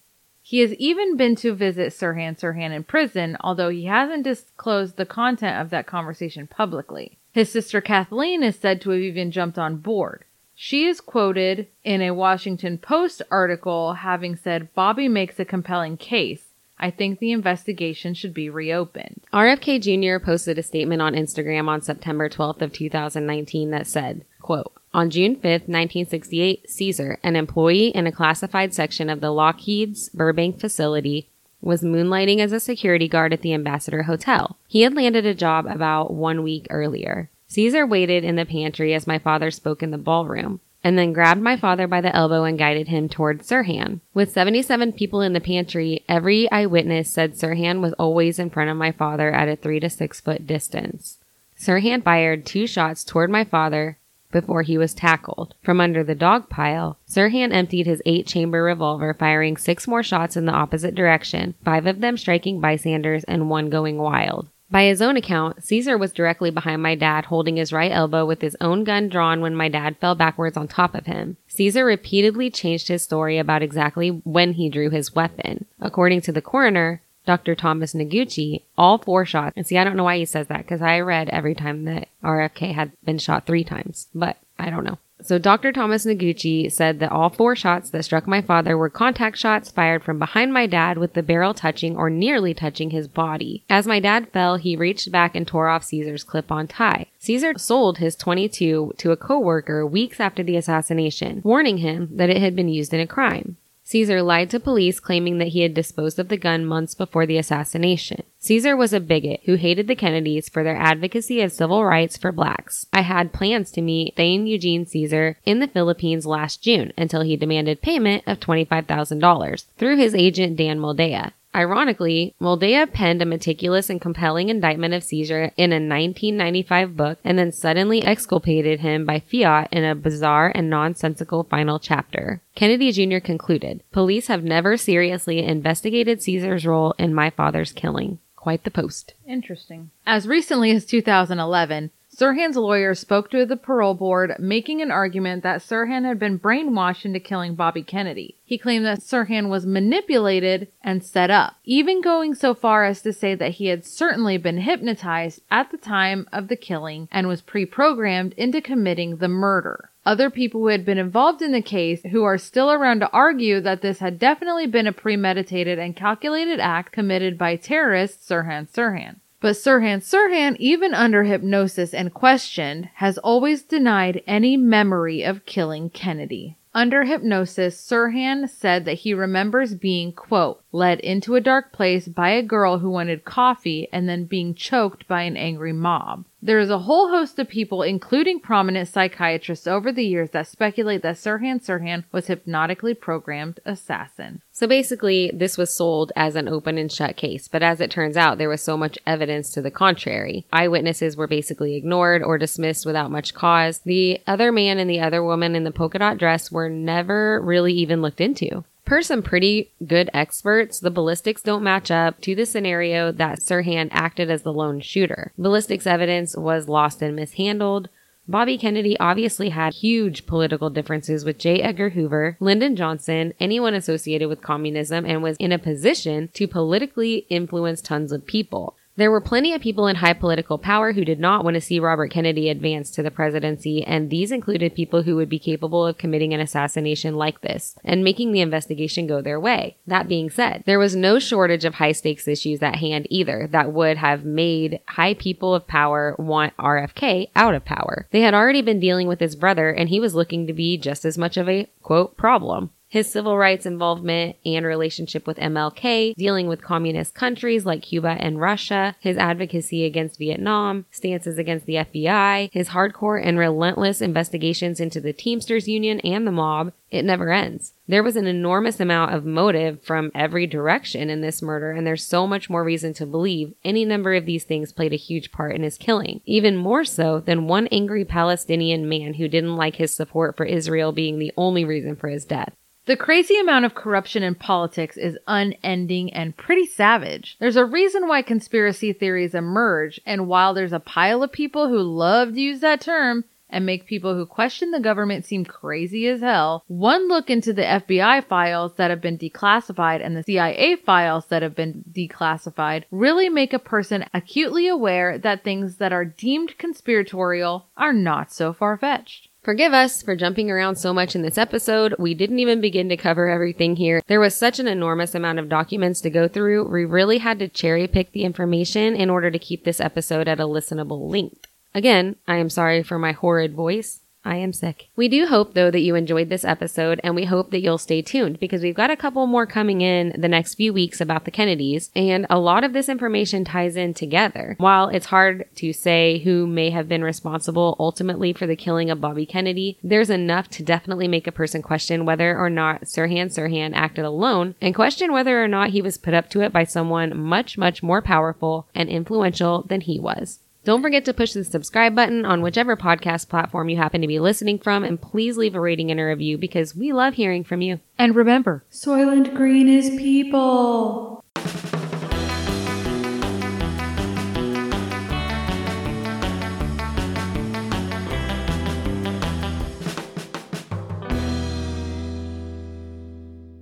He has even been to visit Sirhan Sirhan in prison, although he hasn't disclosed the content of that conversation publicly. His sister Kathleen is said to have even jumped on board. She is quoted in a Washington Post article having said, Bobby makes a compelling case. I think the investigation should be reopened. RFK Jr. posted a statement on Instagram on September 12th of 2019 that said, quote, on June 5th, 1968, Cesar, an employee in a classified section of the Lockheed's Burbank facility, was moonlighting as a security guard at the Ambassador Hotel. He had landed a job about one week earlier. Cesar waited in the pantry as my father spoke in the ballroom, and then grabbed my father by the elbow and guided him toward Sirhan. With 77 people in the pantry, every eyewitness said Sirhan was always in front of my father at a three to six foot distance. Sirhan fired two shots toward my father, before he was tackled. From under the dog pile, Sirhan emptied his eight chamber revolver, firing six more shots in the opposite direction, five of them striking bystanders and one going wild. By his own account, Cesar was directly behind my dad, holding his right elbow with his own gun drawn when my dad fell backwards on top of him. Cesar repeatedly changed his story about exactly when he drew his weapon. According to the coroner, Dr. Thomas Noguchi all four shots. And see, I don't know why he says that because I read every time that RFK had been shot three times, but I don't know. So Dr. Thomas Noguchi said that all four shots that struck my father were contact shots fired from behind my dad with the barrel touching or nearly touching his body. As my dad fell, he reached back and tore off Cesar's clip-on tie. Cesar sold his 22 to a coworker weeks after the assassination, warning him that it had been used in a crime. Cesar lied to police claiming that he had disposed of the gun months before the assassination. Cesar was a bigot who hated the Kennedys for their advocacy of civil rights for blacks. I had plans to meet Thane Eugene Cesar in the Philippines last June until he demanded payment of $25,000 through his agent Dan Moldea. Ironically, Moldea penned a meticulous and compelling indictment of Cesar in a 1995 book and then suddenly exculpated him by fiat in a bizarre and nonsensical final chapter. Kennedy Jr. concluded, Police have never seriously investigated Cesar's role in my father's killing. Quite the post. Interesting. As recently as 2011, Sirhan's lawyer spoke to the parole board, making an argument that Sirhan had been brainwashed into killing Bobby Kennedy. He claimed that Sirhan was manipulated and set up, even going so far as to say that he had certainly been hypnotized at the time of the killing and was pre-programmed into committing the murder. Other people who had been involved in the case who are still around to argue that this had definitely been a premeditated and calculated act committed by terrorist Sirhan Sirhan. But Sirhan Sirhan, even under hypnosis and questioned, has always denied any memory of killing Kennedy. Under hypnosis, Sirhan said that he remembers being, quote, led into a dark place by a girl who wanted coffee and then being choked by an angry mob. There is a whole host of people, including prominent psychiatrists over the years, that speculate that Sirhan Sirhan was hypnotically programmed assassin. So basically, this was sold as an open and shut case, but as it turns out, there was so much evidence to the contrary. Eyewitnesses were basically ignored or dismissed without much cause. The other man and the other woman in the polka dot dress were never really even looked into. Per some pretty good experts, the ballistics don't match up to the scenario that Sirhan acted as the lone shooter. Ballistics evidence was lost and mishandled. Bobby Kennedy obviously had huge political differences with J. Edgar Hoover, Lyndon Johnson, anyone associated with communism, and was in a position to politically influence tons of people. There were plenty of people in high political power who did not want to see Robert Kennedy advance to the presidency, and these included people who would be capable of committing an assassination like this and making the investigation go their way. That being said, there was no shortage of high stakes issues at hand either that would have made high people of power want RFK out of power. They had already been dealing with his brother, and he was looking to be just as much of a quote problem. His civil rights involvement and relationship with MLK, dealing with communist countries like Cuba and Russia, his advocacy against Vietnam, stances against the FBI, his hardcore and relentless investigations into the Teamsters Union and the mob, it never ends. There was an enormous amount of motive from every direction in this murder, and there's so much more reason to believe any number of these things played a huge part in his killing. Even more so than one angry Palestinian man who didn't like his support for Israel being the only reason for his death. The crazy amount of corruption in politics is unending and pretty savage. There's a reason why conspiracy theories emerge, and while there's a pile of people who love to use that term and make people who question the government seem crazy as hell, one look into the FBI files that have been declassified and the CIA files that have been declassified really make a person acutely aware that things that are deemed conspiratorial are not so far fetched. Forgive us for jumping around so much in this episode. We didn't even begin to cover everything here. There was such an enormous amount of documents to go through. We really had to cherry pick the information in order to keep this episode at a listenable length. Again, I am sorry for my horrid voice. I am sick. We do hope though that you enjoyed this episode and we hope that you'll stay tuned because we've got a couple more coming in the next few weeks about the Kennedys and a lot of this information ties in together. While it's hard to say who may have been responsible ultimately for the killing of Bobby Kennedy, there's enough to definitely make a person question whether or not Sirhan Sirhan acted alone and question whether or not he was put up to it by someone much, much more powerful and influential than he was. Don't forget to push the subscribe button on whichever podcast platform you happen to be listening from, and please leave a rating and a review because we love hearing from you. And remember, Soylent Green is people.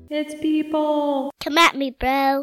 It's people. Come at me, bro.